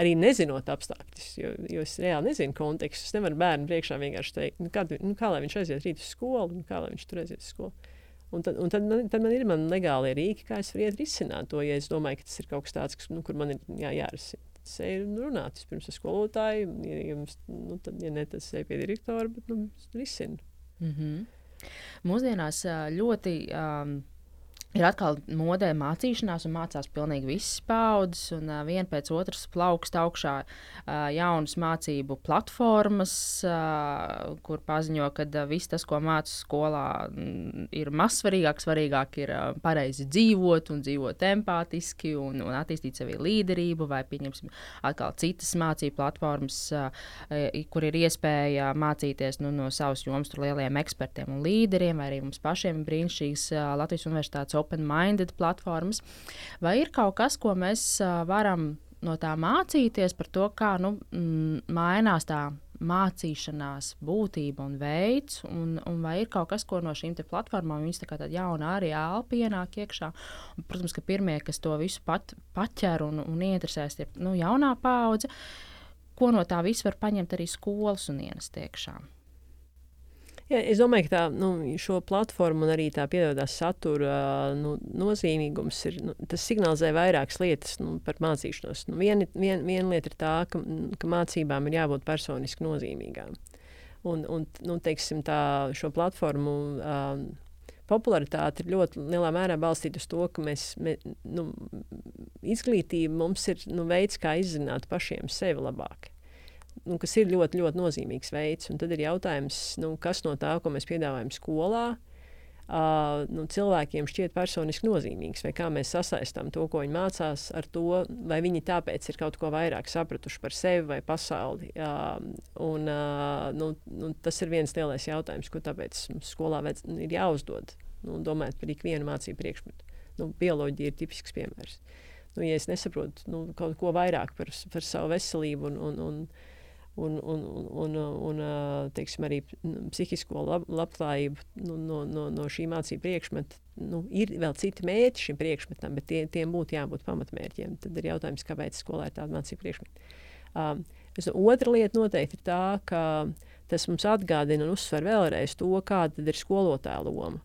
[SPEAKER 2] Arī nezinot apstākļus, jo, jo es reāli nezinu kontekstu. Es nevaru bērnu priekšā vienkārši teikt, nu, kā, nu, kā lai viņš aiziet rīt uz skolu, un kā lai viņš tur aiziet uz skolu. Un tad, un tad, man, tad man ir man legālie rīki, kā es varu risināt to, ja es domāju, ka tas ir kaut kas tāds, kas, nu, kur man ir jā, jārisina eju runāt vispirms ar skolotāju. Ja, jums, nu, tad, ja ne, es eju pie direktora, bet nu, risinu.
[SPEAKER 1] Mm -hmm. Mūsdienās ļoti um, Ir atkal modē mācīšanās, un mācās pilnīgi visas paudzes, un uh, viena pēc otras plaukst augšā uh, jaunas mācību platformas, uh, kur paziņo, ka uh, viss tas, ko mācās skolā, mm, ir mazsvarīgāk. Svarīgāk ir uh, pareizi dzīvot, un dzīvot empātiski, un, un attīstīt sevi līderību, vai pieņemsim atkal citas mācību platformas, uh, kur ir iespēja mācīties nu, no savas jomas lieliem ekspertiem un līderiem, vai arī mums pašiem brīnišķīgas uh, Latvijas Universitātes open-minded platformas. Vai ir kaut kas, ko mēs varam no tā mācīties par to, kā nu, mainās tā mācīšanās būtība un veids, un, un vai ir kaut kas, ko no šīm platformām viņas tā kā tāda jauna arī ēlpa ienāk iekšā. Un, protams, ka pirmie, kas to visu pat, paķer un, un interesēs, ir nu, jaunā paudze. Ko no tā viss var paņemt arī skolas un ienest iekšā?
[SPEAKER 2] Jā, es domāju, ka tā, nu, šo platformu un arī tā piedāvātā satura nu, nozīmīgums ir, nu, tas signalizē vairākas lietas nu, par mācīšanos. Nu, viena, vien, viena lieta ir tā, ka, ka mācībām ir jābūt personiski nozīmīgām. Un, un nu, teiksim, tā, šo platformu uh, popularitāte ir ļoti lielā mērā balstīta uz to, ka mēs, mē, nu, izglītība mums ir nu, veids, kā izzināt pašiem sevi labāk nu, kas ir ļoti, ļoti nozīmīgs veids. Un tad ir jautājums, nu, kas no tā, ko mēs piedāvājam skolā, uh, nu, cilvēkiem šķiet personiski nozīmīgs, vai kā mēs sasaistām to, ko viņi mācās, ar to, vai viņi tāpēc ir kaut ko vairāk sapratuši par sevi vai pasauli. Uh, un, uh, nu, nu, tas ir viens lielais jautājums, ko tāpēc skolā vajadz, ir jāuzdod. Nu, domājot par ikvienu mācību priekšmetu. Nu, bioloģija ir tipisks piemērs. Nu, ja es nesaprotu nu, kaut ko vairāk par, par savu veselību un, un, un un, un, un, un, teiksim, arī psihisko lab, labklājību nu, no, no, no šī mācību priekšmeta. Nu, ir vēl citi mērķi šim priekšmetam, bet tie, tiem būtu jābūt pamatmērķiem. Tad ir jautājums, kāpēc skolā ir tāda mācību priekšmeta. Um, otra lieta noteikti ir tā, ka tas mums atgādina un uzsver vēlreiz to, kāda ir skolotāja loma.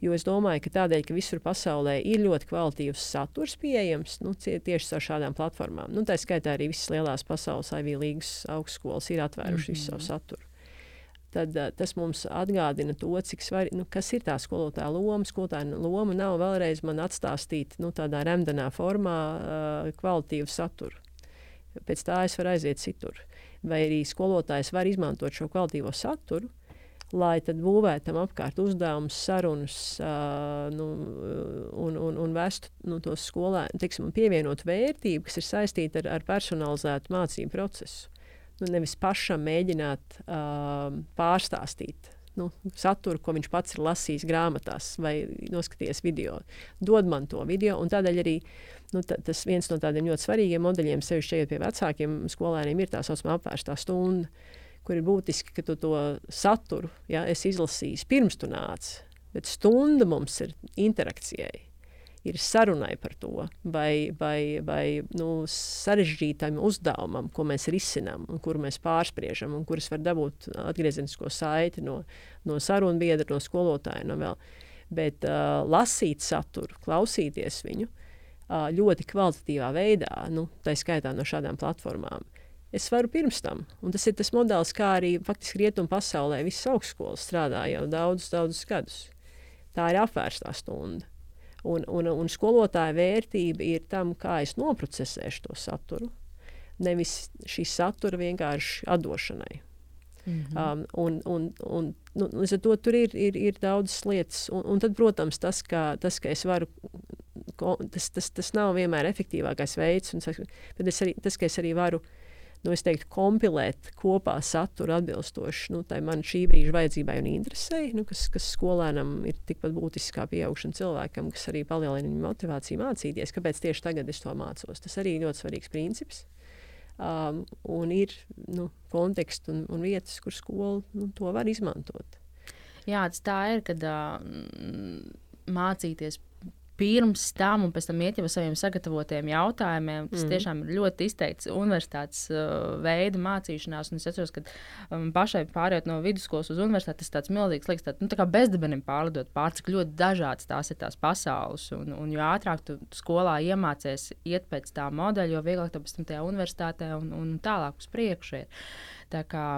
[SPEAKER 2] Jo es domāju, ka tādēļ, ka visur pasaulē ir ļoti kvalitatīvs saturs pieejams nu, tieši ar šādām platformām. Nu, tā skaitā arī visas lielās pasaules aivīlīgas augstskolas ir atvērušas mm -hmm. visu savu saturu. Tad, uh, tas mums atgādina to, cik svarīgi, nu, kas ir tā skolotāja loma. Skolotāja loma nav vēlreiz man atstāstīt nu, tādā remdenā formā uh, kvalitatīvu saturu. Pēc tā es varu aiziet citur. Vai arī skolotājs var izmantot šo kvalitīvo saturu, lai tad būvētu tam apkārt uzdevumus, sarunas uh, nu, un, un, un vestu nu, tos skolēnus, teiksim, pievienot vērtību, kas ir saistīta ar, ar personalizētu mācību procesu. Nu, nevis pašam mēģināt uh, pārstāstīt nu, saturu, ko viņš pats ir lasījis grāmatās vai noskatījies video. Dod man to video, un tādēļ arī nu, tas viens no tādiem ļoti svarīgiem modeļiem, sevišķi šeit pie vecākiem skolēniem, ir tā saucamā apvērstā stunda kur ir būtiski, ka tu to saturu ja, izlasīsi pirms tu nāc. Bet stunda mums ir interakcijai, ir sarunai par to, vai, vai, vai nu, sarežģītam uzdevumam, ko mēs risinām, un kuru mēs pārspriežam, un kuras var dabūt atgriezenisko saiti no, no sarunbiedra, no skolotāja. No vēl. Bet uh, lasīt saturu, klausīties viņu uh, ļoti kvalitatīvā veidā, nu, tā skaitā no šādām platformām, es varu pirms tam. Un tas ir tas modelis, kā arī faktiski rietumu pasaulē visas augstskolas strādā jau daudzus, daudzus gadus. Tā ir apvērstā stunda. Un, un, un skolotāja vērtība ir tam, kā es noprocesēšu to saturu, nevis šī satura vienkārši atdošanai. Mm -hmm. um, un, un, un, nu, to tur ir, ir, ir daudzas lietas. Un, un tad, protams, tas, ka, tas, ka es varu tas, tas, tas nav vienmēr efektīvākais veids, un, bet es arī, tas, ka es arī varu nu, teiktu, kompilēt kopā saturu atbilstoši nu, man šī brīža vajadzībai un interesei, nu, kas, kas skolēnam ir tikpat būtisks kā pieaugušam cilvēkam, kas arī palielina viņa motivāciju mācīties. Kāpēc tieši tagad es to mācos? Tas arī ir ļoti svarīgs princips. Um, un ir nu, konteksts un, un vietas, kur skola nu, to var izmantot.
[SPEAKER 1] Jā, tas tā ir, kad uh, mācīties pirms tam un pēc tam iet jau ar saviem sagatavotiem jautājumiem. Tas mm. tiešām ir ļoti izteikts universitātes uh, veida mācīšanās. Un es atceros, ka um, pašai pārējot no vidusskolas uz universitāti, tas tāds milzīgs liekas, tāds, nu, tā kā bezdibenim pārlidot pār, cik ļoti dažādas tās ir tās pasaules. Un, un jo ātrāk tu skolā iemācies iet pēc tā modeļa, jo vieglāk tu pēc tam tajā universitātē un, un tālāk uz priekšu ir. Tā kā,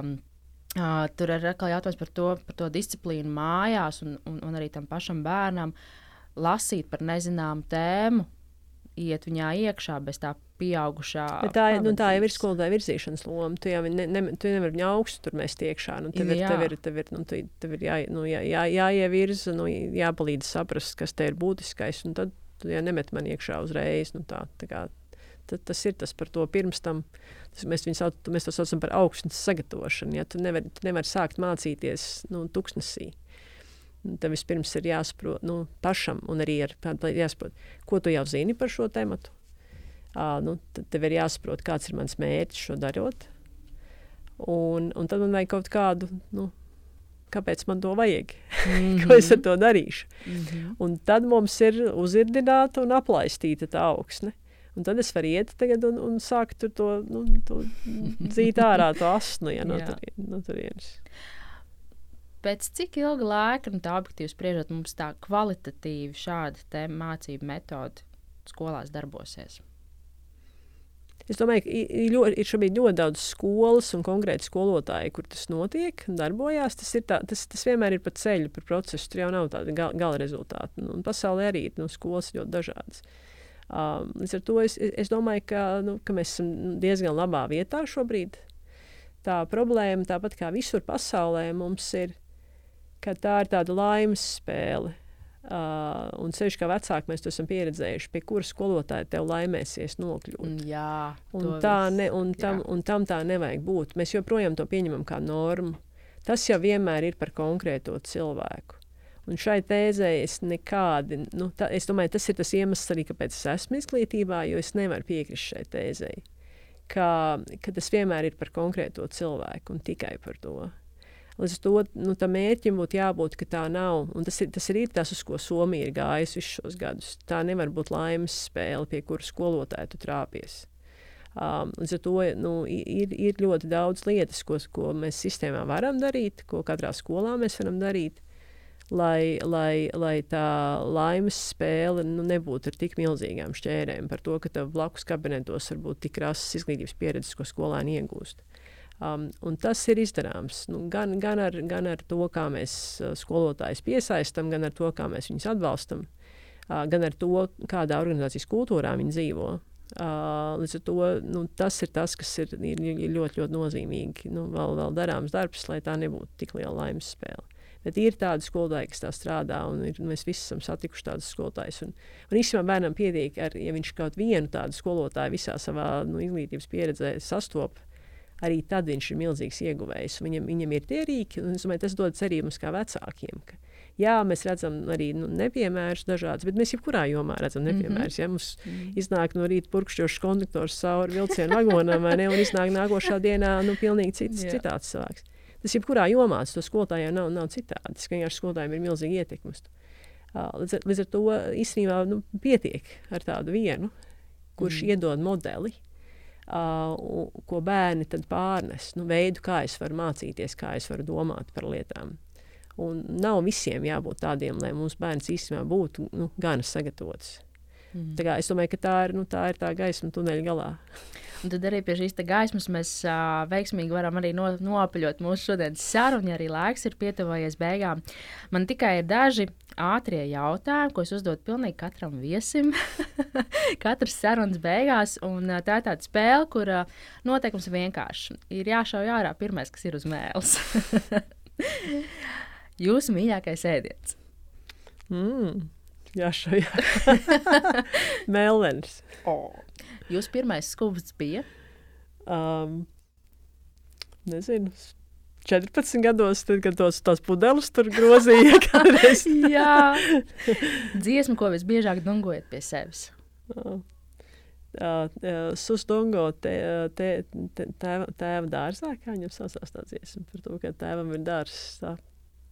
[SPEAKER 1] Uh, tur ir atkal jautājums par to, par to disciplīnu mājās un, un, un arī tam pašam bērnam. Uh, lasīt par nezināmu tēmu, iet viņā iekšā bez tā pieaugušā.
[SPEAKER 2] Bet tā, nu, tā jau ir skolotāja virzīšanas loma. Tu jau ne, ne, tu nevari viņu augstu tur mest iekšā. Nu, tev, ir, tev ir, tev ir, nu, tu, tev ir jā, nu, jā, jā, jāievirza, nu, jāpalīdz saprast, kas te ir būtiskais. Un tad tu jau nemet man iekšā uzreiz. Nu, tā, tā kā, tad, tas ir tas par to pirms tam. Tas, mēs, sauc, mēs to saucam par augstnes sagatavošanu. Ja? Tu nevari nevar sākt mācīties nu, tuksnesī. Tev vispirms ir jāsaprot nu, pašam, un arī ir jāsaprot, ko tu jau zini par šo tēmu. Uh, nu, tad tev ir jāsaprot, kāds ir mans mērķis šo darot. Un, un tad man vajag kaut kādu, nu, kāpēc man to vajag, mm -hmm. ko es ar to darīšu. Mm -hmm. Un tad mums ir uzirdināta un aplaistīta tā augsne. Un tad es varu iet un, un sākt to, nu, to dzīt ārā to asnu ja, no, turien, no turienes.
[SPEAKER 1] Pēc cik ilga laika, nu, tā objektīvi spriežot, mums tā kvalitatīvi šāda mācību metode skolās darbosies?
[SPEAKER 2] Es domāju, ka ir, ir šobrīd ļoti daudz skolas un konkrēti skolotāji, kur tas notiek, darbojās. Tas, tā, tas, tas vienmēr ir pa ceļu, pa procesu. Tur jau nav tāda gala, gala rezultāta. Nu, pasaulē arī ir nu, skolas ļoti dažādas. Um, līdz ar to es, es domāju, ka, nu, ka mēs esam diezgan labā vietā šobrīd. Tā problēma, tāpat kā visur pasaulē, mums ir, ka tā ir tāda laimes spēle. Uh, un ceļš kā vecāki mēs to esam pieredzējuši, pie kuras skolotāja tev laimēsies nokļūt.
[SPEAKER 1] Jā,
[SPEAKER 2] un, tā ne, un, tam, jā. un tam tā nevajag būt. Mēs joprojām to pieņemam kā normu. Tas jau vienmēr ir par konkrēto cilvēku. Un šai tēzē es nekādi, nu, tā, es domāju, tas ir tas iemesls arī, kāpēc es esmu izglītībā, jo es nevaru piekrist šai tēzē, ka, ka tas vienmēr ir par konkrēto cilvēku un tikai par to. Līdz ar to nu, tam mērķim būtu jābūt, ka tā nav. Un tas ir, tas ir tas, uz ko Somija ir gājusi visus šos gadus. Tā nevar būt laimes spēle, pie kuras skolotāja tu trāpies. Um, līdz ar to nu, ir, ir ļoti daudz lietas, ko, ko mēs sistēmā varam darīt, ko katrā skolā mēs varam darīt. Lai, lai, lai tā laimes spēle nu, nebūtu ar tik milzīgām šķērēm, par to, ka blakus kabinetos var būt tik krasas izglītības pieredzes, ko skolēni iegūst. Um, tas ir izdarāms nu, gan, gan, ar, gan ar to, kā mēs uh, skolotājus piesaistām, gan ar to, kā mēs viņus atbalstam, uh, gan ar to, kādā organizācijas kultūrā viņi dzīvo. Uh, līdz ar to nu, tas ir tas, kas ir, ir, ir ļoti, ļoti nozīmīgi. Nu, vēl, vēl darāms darbs, lai tā nebūtu tik liela laimes spēle. Bet ir tādi skolotāji, kas tā strādā, un ir, mēs visi esam satikuši tādus skolotājus. Un, un īstenībā bērnam pietiek, ar, ja viņš kaut vienu tādu skolotāju visā savā nu, izglītības pieredzē sastopas arī tad viņš ir milzīgs ieguvējs. Viņam, viņam ir tie rīki, un domāju, tas dod cerību mums kā vecākiem. Ka, jā, mēs redzam arī nu, nepiemērus dažādas, bet mēs jebkurā jomā redzam nepiemērus. Ja mums mm -hmm. iznāk no rīta purkšķošs konduktors cauri vilcienu vagonam, ne, un iznāk nākošā dienā nu, pilnīgi cits, yeah. citāds cilvēks. Tas jebkurā jomā, tas skolotājiem nav, nav citādi. Tas vienkārši skolotājiem ir milzīgi ietekmes. Līdz ar, līdz ar to īstenībā nu, pietiek ar tādu vienu, kurš mm. iedod modeli uh, ko bērni tad pārnes, nu, veidu, kā es varu mācīties, kā es varu domāt par lietām. Un nav visiem jābūt tādiem, lai mūsu bērns īstenībā būtu nu, gan sagatavots. Mm. Tā kā, es domāju, ka tā ir, nu, tā ir tā gaisma tuneļa galā.
[SPEAKER 1] Un tad arī pie šīs gaismas mēs uh, veiksmīgi varam arī no, noapaļot mūsu šodienas sarunu, ja arī laiks ir pietuvojies beigām. Man tikai ir daži ātrie jautājumi, ko es uzdodu pilnīgi katram viesim. Katras sarunas beigās, un uh, tā ir tāda spēle, kur uh, noteikums ir vienkāršs. Ir jāšauj ārā pirmais, kas ir uz mēles. Jūsu mīļākais ēdiens.
[SPEAKER 2] Mm. Jā, šajā melnēs.
[SPEAKER 1] Oh. Jūsu pirmais skūpsts bija?
[SPEAKER 2] Um, nezinu. 14 gados, tad, kad tos, tos pudeles tur grozīja.
[SPEAKER 1] Jā, dziesma, ko visbiežāk dungojat pie sevis. Uh,
[SPEAKER 2] uh, Susdungo te, te, te, tēva, tēva dārzā, kā viņam saucās tā dziesma, par to, ka tēvam ir dārzs. Tā.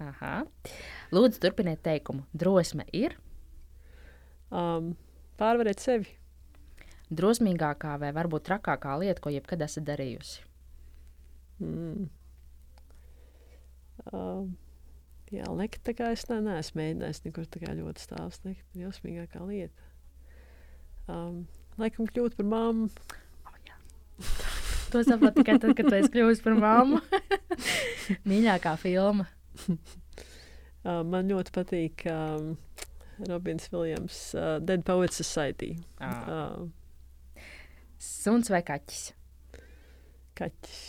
[SPEAKER 1] Aha. Lūdzu, turpiniet teikumu. Drosme ir?
[SPEAKER 2] Um, pārvarēt sevi.
[SPEAKER 1] Drosmīgākā vai varbūt trakākā lieta, ko jebkad esat darījusi?
[SPEAKER 2] Mm. Um, jā, liekt, tā kā es ne, neesmu mēģinājis nekur tā kā ļoti stāvs. Drosmīgākā lieta. Um, laikam kļūt par mammu.
[SPEAKER 1] Oh, to saprotu tikai tad, kad es kļūstu par mammu. Mīļākā filma.
[SPEAKER 2] uh, man ļoti patīk. Um, Robins Viljams, uh, Dead Poets Society. Ah. Uh,
[SPEAKER 1] Suns vai kaķis?
[SPEAKER 2] Kaķis.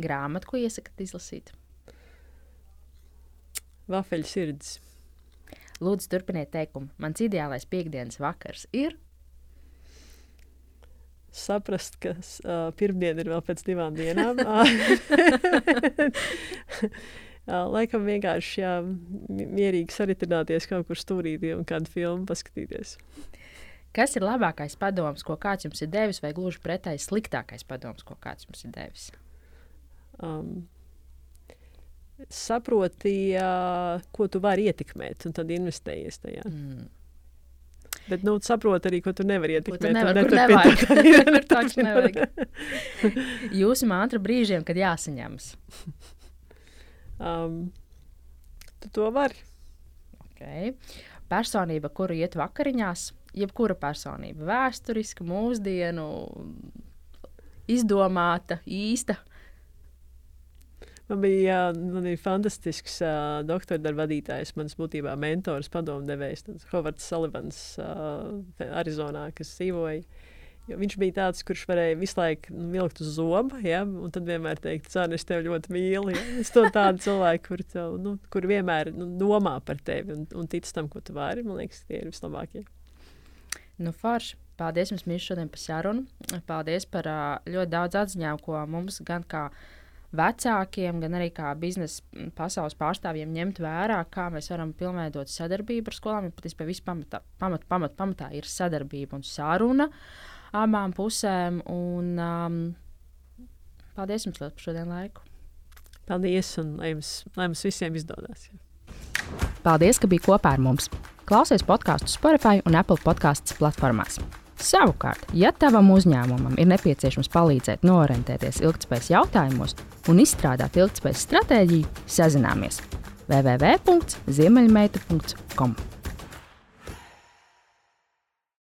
[SPEAKER 1] Grāmatu, ko iesakat izlasīt?
[SPEAKER 2] Vafeļu sirds.
[SPEAKER 1] Lūdzu, turpiniet teikumu. Mans ideālais piekdienas vakars ir.
[SPEAKER 2] Saprast, ka uh, pirmdiena ir vēl pēc divām dienām. Laikam vienkārši jā, mierīgi saritināties kaut kur stūrītī un kādu filmu paskatīties.
[SPEAKER 1] Kas ir labākais padoms, ko kāds jums ir devis, vai gluži pretēji sliktākais padoms, ko kāds jums ir devis?
[SPEAKER 2] um, saproti, uh, ko tu vari ietekmēt, un tad investējies tajā. Mm. Bet, nu, saproti arī, ko tu nevari ietekmēt. Tu
[SPEAKER 1] nevar, kur nevajag. kur nevajag. Jūsu mantra brīžiem, kad jāsaņemas.
[SPEAKER 2] Um, tu to vari.
[SPEAKER 1] Okay. Personība, kuru iet vakariņās, jebkura personība, vēsturiska, mūsdienu, izdomāta, īsta.
[SPEAKER 2] Man bija, man bija fantastisks uh, doktora darba vadītājs, mans būtībā mentors, padomdevējs, Hovards Salivans, uh, Arizonā, kas dzīvoja. Jo viņš bija tāds, kurš varēja visu laiku nu, vilkt uz zobu, ja, un tad vienmēr teikt, Cēl, es tevi ļoti mīlu. Ja. Es to tādu cilvēku, kur, tev, nu, kur vienmēr nu, domā par tevi un, un tic tam, ko tu vari. Man liekas, tie ir vislabākie.
[SPEAKER 1] Nu, forši. Paldies jums, Mīša, šodien par sarunu. Paldies par uh, ļoti daudz atziņām, ko mums gan kā vecākiem, gan arī kā biznesa pasaules pārstāvjiem ņemt vērā, kā mēs varam pilnveidot sadarbību ar skolām. Ja patiesībā viss pamatā, pamat, pamat, pamatā ir sadarbība un saruna abām pusēm. Un, um, paldies jums par šodien laiku.
[SPEAKER 2] Paldies, un lai jums, lai jums visiem izdodas.
[SPEAKER 1] Paldies, ka bijāt kopā ar mums. Klausies podkāstu Spotify un Apple podkāstu platformās. Savukārt, ja tavam uzņēmumam ir nepieciešams palīdzēt norientēties ilgspējas jautājumos un izstrādāt ilgspējas stratēģiju, sazināmies www.ziemeļmeita.com.